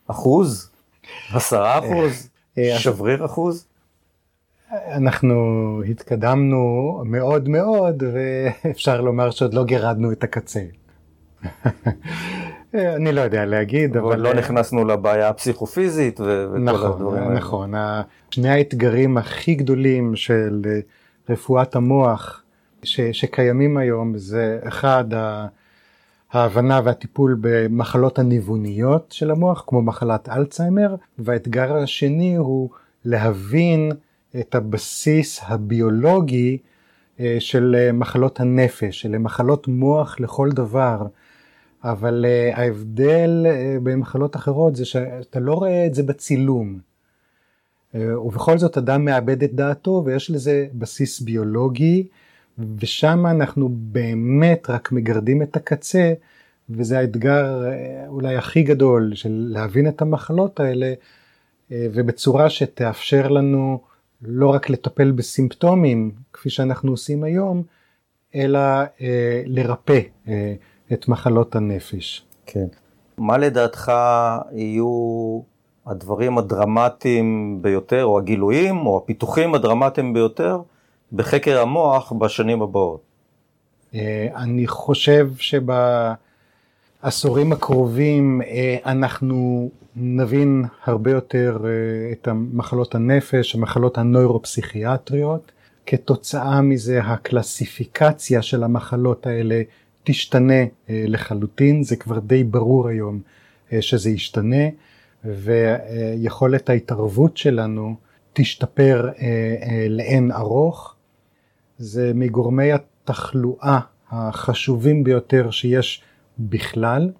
אחוז? עשרה אחוז? אה, אה, שבריר אחוז? אנחנו התקדמנו מאוד מאוד ואפשר לומר שעוד לא גירדנו את הקצה. אני לא יודע להגיד, אבל... לא נכנסנו לבעיה הפסיכופיזית וכל נכון, הדברים האלה. נכון, שני האתגרים הכי גדולים של רפואת המוח ש, שקיימים היום זה אחד ההבנה והטיפול במחלות הניווניות של המוח כמו מחלת אלצהיימר והאתגר השני הוא להבין את הבסיס הביולוגי אה, של אה, מחלות הנפש, של מחלות מוח לכל דבר. אבל uh, ההבדל במחלות אחרות זה שאתה לא רואה את זה בצילום. ובכל זאת אדם מאבד את דעתו ויש לזה בסיס ביולוגי ושם אנחנו באמת רק מגרדים את הקצה וזה האתגר uh, אולי הכי גדול של להבין את המחלות האלה uh, ובצורה שתאפשר לנו לא רק לטפל בסימפטומים כפי שאנחנו עושים היום אלא uh, לרפא. Uh, את מחלות הנפש. כן. מה לדעתך יהיו הדברים הדרמטיים ביותר, או הגילויים, או הפיתוחים הדרמטיים ביותר בחקר המוח בשנים הבאות? אה, אני חושב שבעשורים הקרובים אה, אנחנו נבין הרבה יותר אה, את מחלות הנפש, המחלות הנוירופסיכיאטריות. כתוצאה מזה הקלסיפיקציה של המחלות האלה תשתנה לחלוטין, זה כבר די ברור היום שזה ישתנה, ויכולת ההתערבות שלנו תשתפר לאין ארוך. זה מגורמי התחלואה החשובים ביותר שיש בכלל.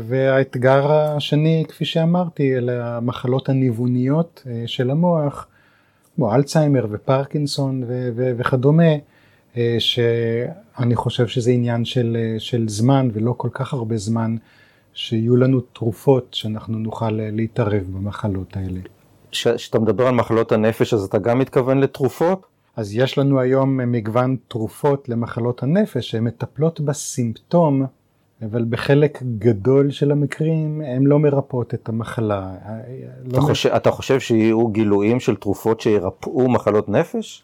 והאתגר השני, כפי שאמרתי, אלה המחלות הניווניות של המוח, כמו אלצהיימר ופרקינסון וכדומה, אה, שאני חושב שזה עניין של, אה, של זמן ולא כל כך הרבה זמן שיהיו לנו תרופות שאנחנו נוכל אה, להתערב במחלות האלה. כשאתה מדבר על מחלות הנפש אז אתה גם מתכוון לתרופות? אז יש לנו היום מגוון תרופות למחלות הנפש שהן מטפלות בסימפטום אבל בחלק גדול של המקרים הן לא מרפאות את המחלה. אתה, לא חושב, מ... אתה חושב שיהיו גילויים של תרופות שירפאו מחלות נפש?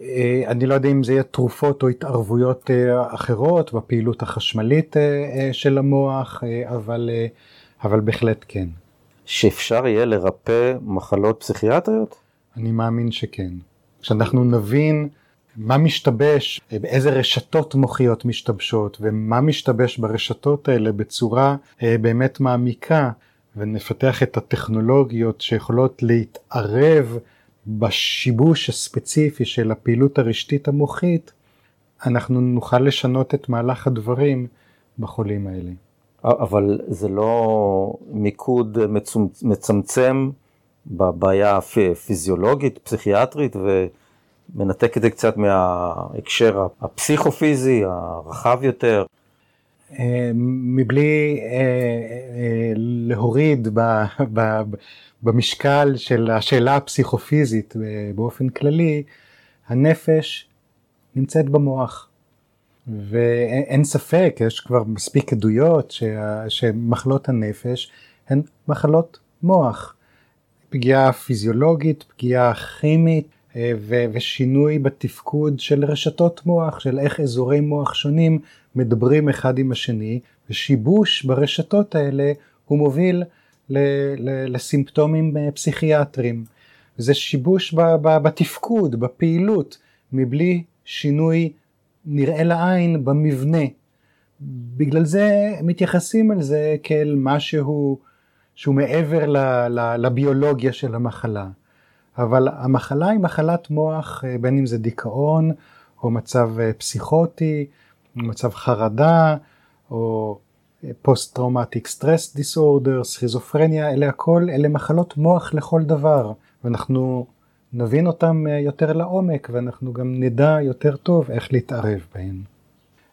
אה, אני לא יודע אם זה יהיה תרופות או התערבויות אה, אחרות בפעילות החשמלית אה, של המוח, אבל, אבל בהחלט כן. שאפשר יהיה לרפא מחלות פסיכיאטריות? אני מאמין שכן. כשאנחנו נבין מה משתבש, באיזה רשתות מוחיות משתבשות ומה משתבש ברשתות האלה בצורה באמת מעמיקה ונפתח את הטכנולוגיות שיכולות להתערב בשיבוש הספציפי של הפעילות הרשתית המוחית, אנחנו נוכל לשנות את מהלך הדברים בחולים האלה. אבל זה לא מיקוד מצמצם בבעיה הפיזיולוגית, פסיכיאטרית, ומנתק את זה קצת מההקשר הפסיכופיזי, הרחב יותר. אה, מבלי אה, אה, להוריד במשקל של השאלה הפסיכופיזית באופן כללי, הנפש נמצאת במוח. ואין ספק, יש כבר מספיק עדויות שמחלות הנפש הן מחלות מוח. פגיעה פיזיולוגית, פגיעה כימית ושינוי בתפקוד של רשתות מוח, של איך אזורי מוח שונים מדברים אחד עם השני, ושיבוש ברשתות האלה הוא מוביל לסימפטומים אה, פסיכיאטריים. זה שיבוש בתפקוד, בפעילות, מבלי שינוי נראה לעין במבנה. בגלל זה מתייחסים על זה כאל משהו שהוא מעבר לביולוגיה של המחלה. אבל המחלה היא מחלת מוח, אה, בין אם זה דיכאון, או מצב אה, פסיכוטי, מצב חרדה, או post traumatic stress disorder, סכיזופרניה, אלה הכל, אלה מחלות מוח לכל דבר, ואנחנו נבין אותם אה, יותר לעומק, ואנחנו גם נדע יותר טוב איך להתערב בהן.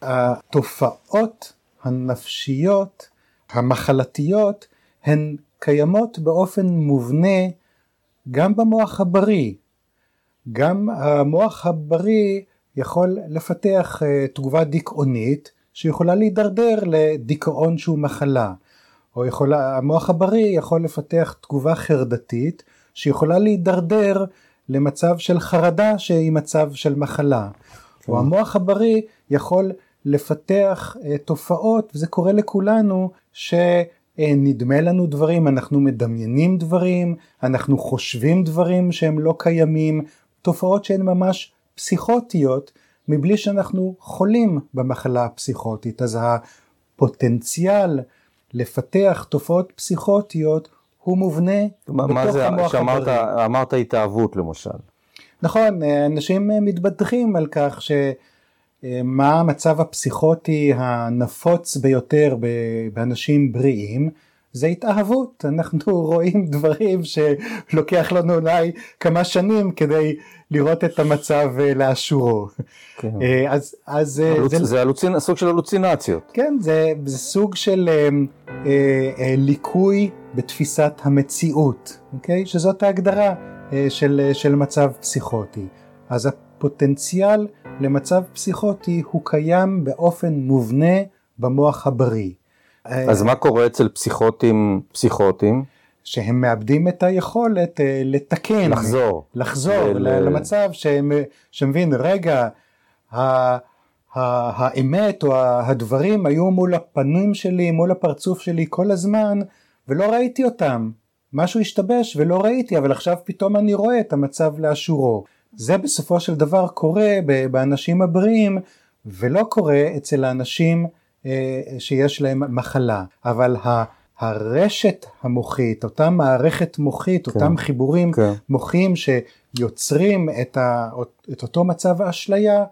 התופעות הנפשיות, המחלתיות, הן קיימות באופן מובנה גם במוח הבריא. גם המוח הבריא יכול לפתח אה, תגובה דיכאונית שיכולה להידרדר לדיכאון שהוא מחלה, או יכולה, המוח הבריא יכול לפתח תגובה חרדתית שיכולה להידרדר למצב של חרדה שהיא מצב של מחלה, כן. או המוח הבריא יכול לפתח uh, תופעות, וזה קורה לכולנו, שנדמה לנו דברים, אנחנו מדמיינים דברים, אנחנו חושבים דברים שהם לא קיימים, תופעות שהן ממש פסיכוטיות, מבלי שאנחנו חולים במחלה הפסיכוטית. אז הפוטנציאל לפתח תופעות פסיכוטיות הוא מובנה מה, מה בתוך זה, המוח שאמרת הבריא. אמרת התאהבות למשל. נכון, אה, אנשים אה, מתבדחים על כך שמה המצב הפסיכוטי הנפוץ ביותר באנשים בריאים, זה התאהבות. אנחנו רואים דברים שלוקח לנו אולי כמה שנים כדי לראות את המצב אה, לאשורו. כן. אה, אז, אז אה, הלוצ... זה, זה הלוצינ... סוג של הלוצינציות. כן, זה, זה סוג של אה, אה, ליקוי בתפיסת המציאות, אוקיי? שזאת ההגדרה אה, של, של מצב פסיכוטי. אז הפוטנציאל למצב פסיכוטי הוא קיים באופן מובנה במוח הבריא. אז מה קורה אצל פסיכוטים פסיכוטים? שהם מאבדים את היכולת אה, לתקן. לחזור. לחזור ל- למצב שהם- שמבין, רגע, ה- ה- האמת או הדברים היו מול הפנים שלי, מול הפרצוף שלי כל הזמן, ולא ראיתי אותם. משהו השתבש ולא ראיתי, אבל עכשיו פתאום אני רואה את המצב לאשורו. זה בסופו של דבר קורה באנשים הבריאים, ולא קורה אצל האנשים אה, שיש להם מחלה. אבל. הרשת המוחית, אותה מערכת מוחית, כן. אותם חיבורים כן. מוחיים שיוצרים את, ה, את אותו מצב האשליה,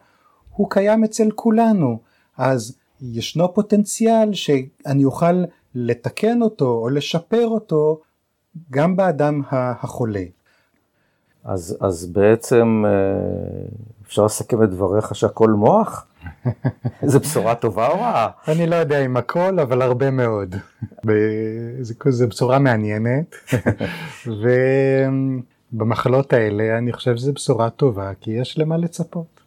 הוא קיים אצל כולנו. אז ישנו פוטנציאל שאני אוכל לתקן אותו או לשפר אותו גם באדם החולה. אז, אז בעצם אה, אפשר לסכם את דבריך שהכל מוח? זו בשורה טובה או רעה? אני לא יודע אם הכל, אבל הרבה מאוד. ב- זה- זו בשורה מעניינת, ובמחלות האלה אני חושב שזו בשורה טובה, כי יש למה לצפות.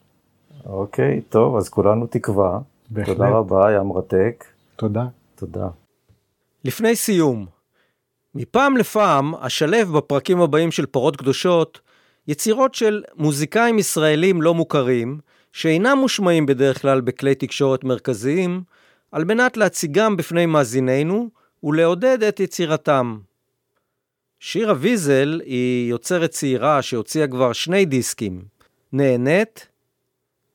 אוקיי, טוב, אז כולנו תקווה. בהחלט. תודה רבה, היה מרתק. תודה. תודה. לפני סיום, מפעם לפעם אשלב בפרקים הבאים של פרות קדושות יצירות של מוזיקאים ישראלים לא מוכרים, שאינם מושמעים בדרך כלל בכלי תקשורת מרכזיים, על מנת להציגם בפני מאזינינו ולעודד את יצירתם. שירה ויזל היא יוצרת צעירה שהוציאה כבר שני דיסקים, נהנית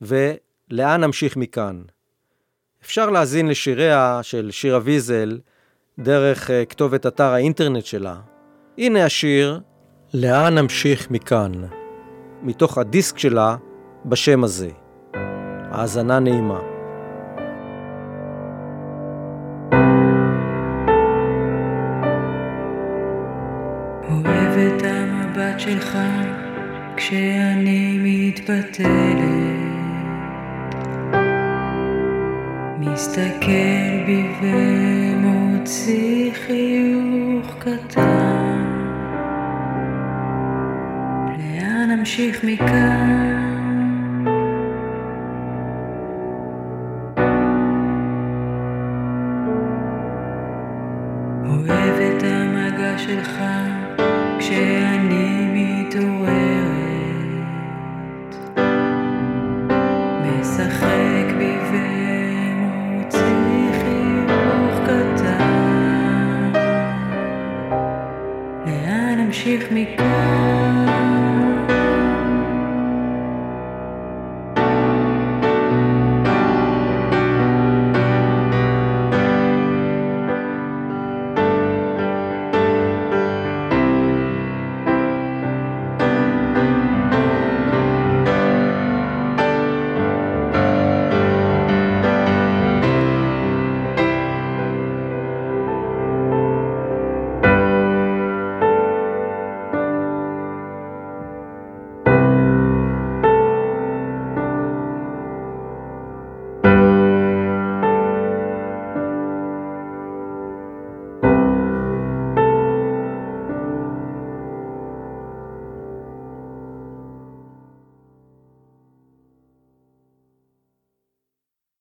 ולאן נמשיך מכאן. אפשר להאזין לשיריה של שירה ויזל דרך אה, כתובת אתר האינטרנט שלה. הנה השיר "לאן נמשיך מכאן", מתוך הדיסק שלה בשם הזה. האזנה נעימה. שלך כשאני מתפתלת מסתכל בי ומוציא חיוך קטן לאן נמשיך מכאן? אוהב את המגע שלך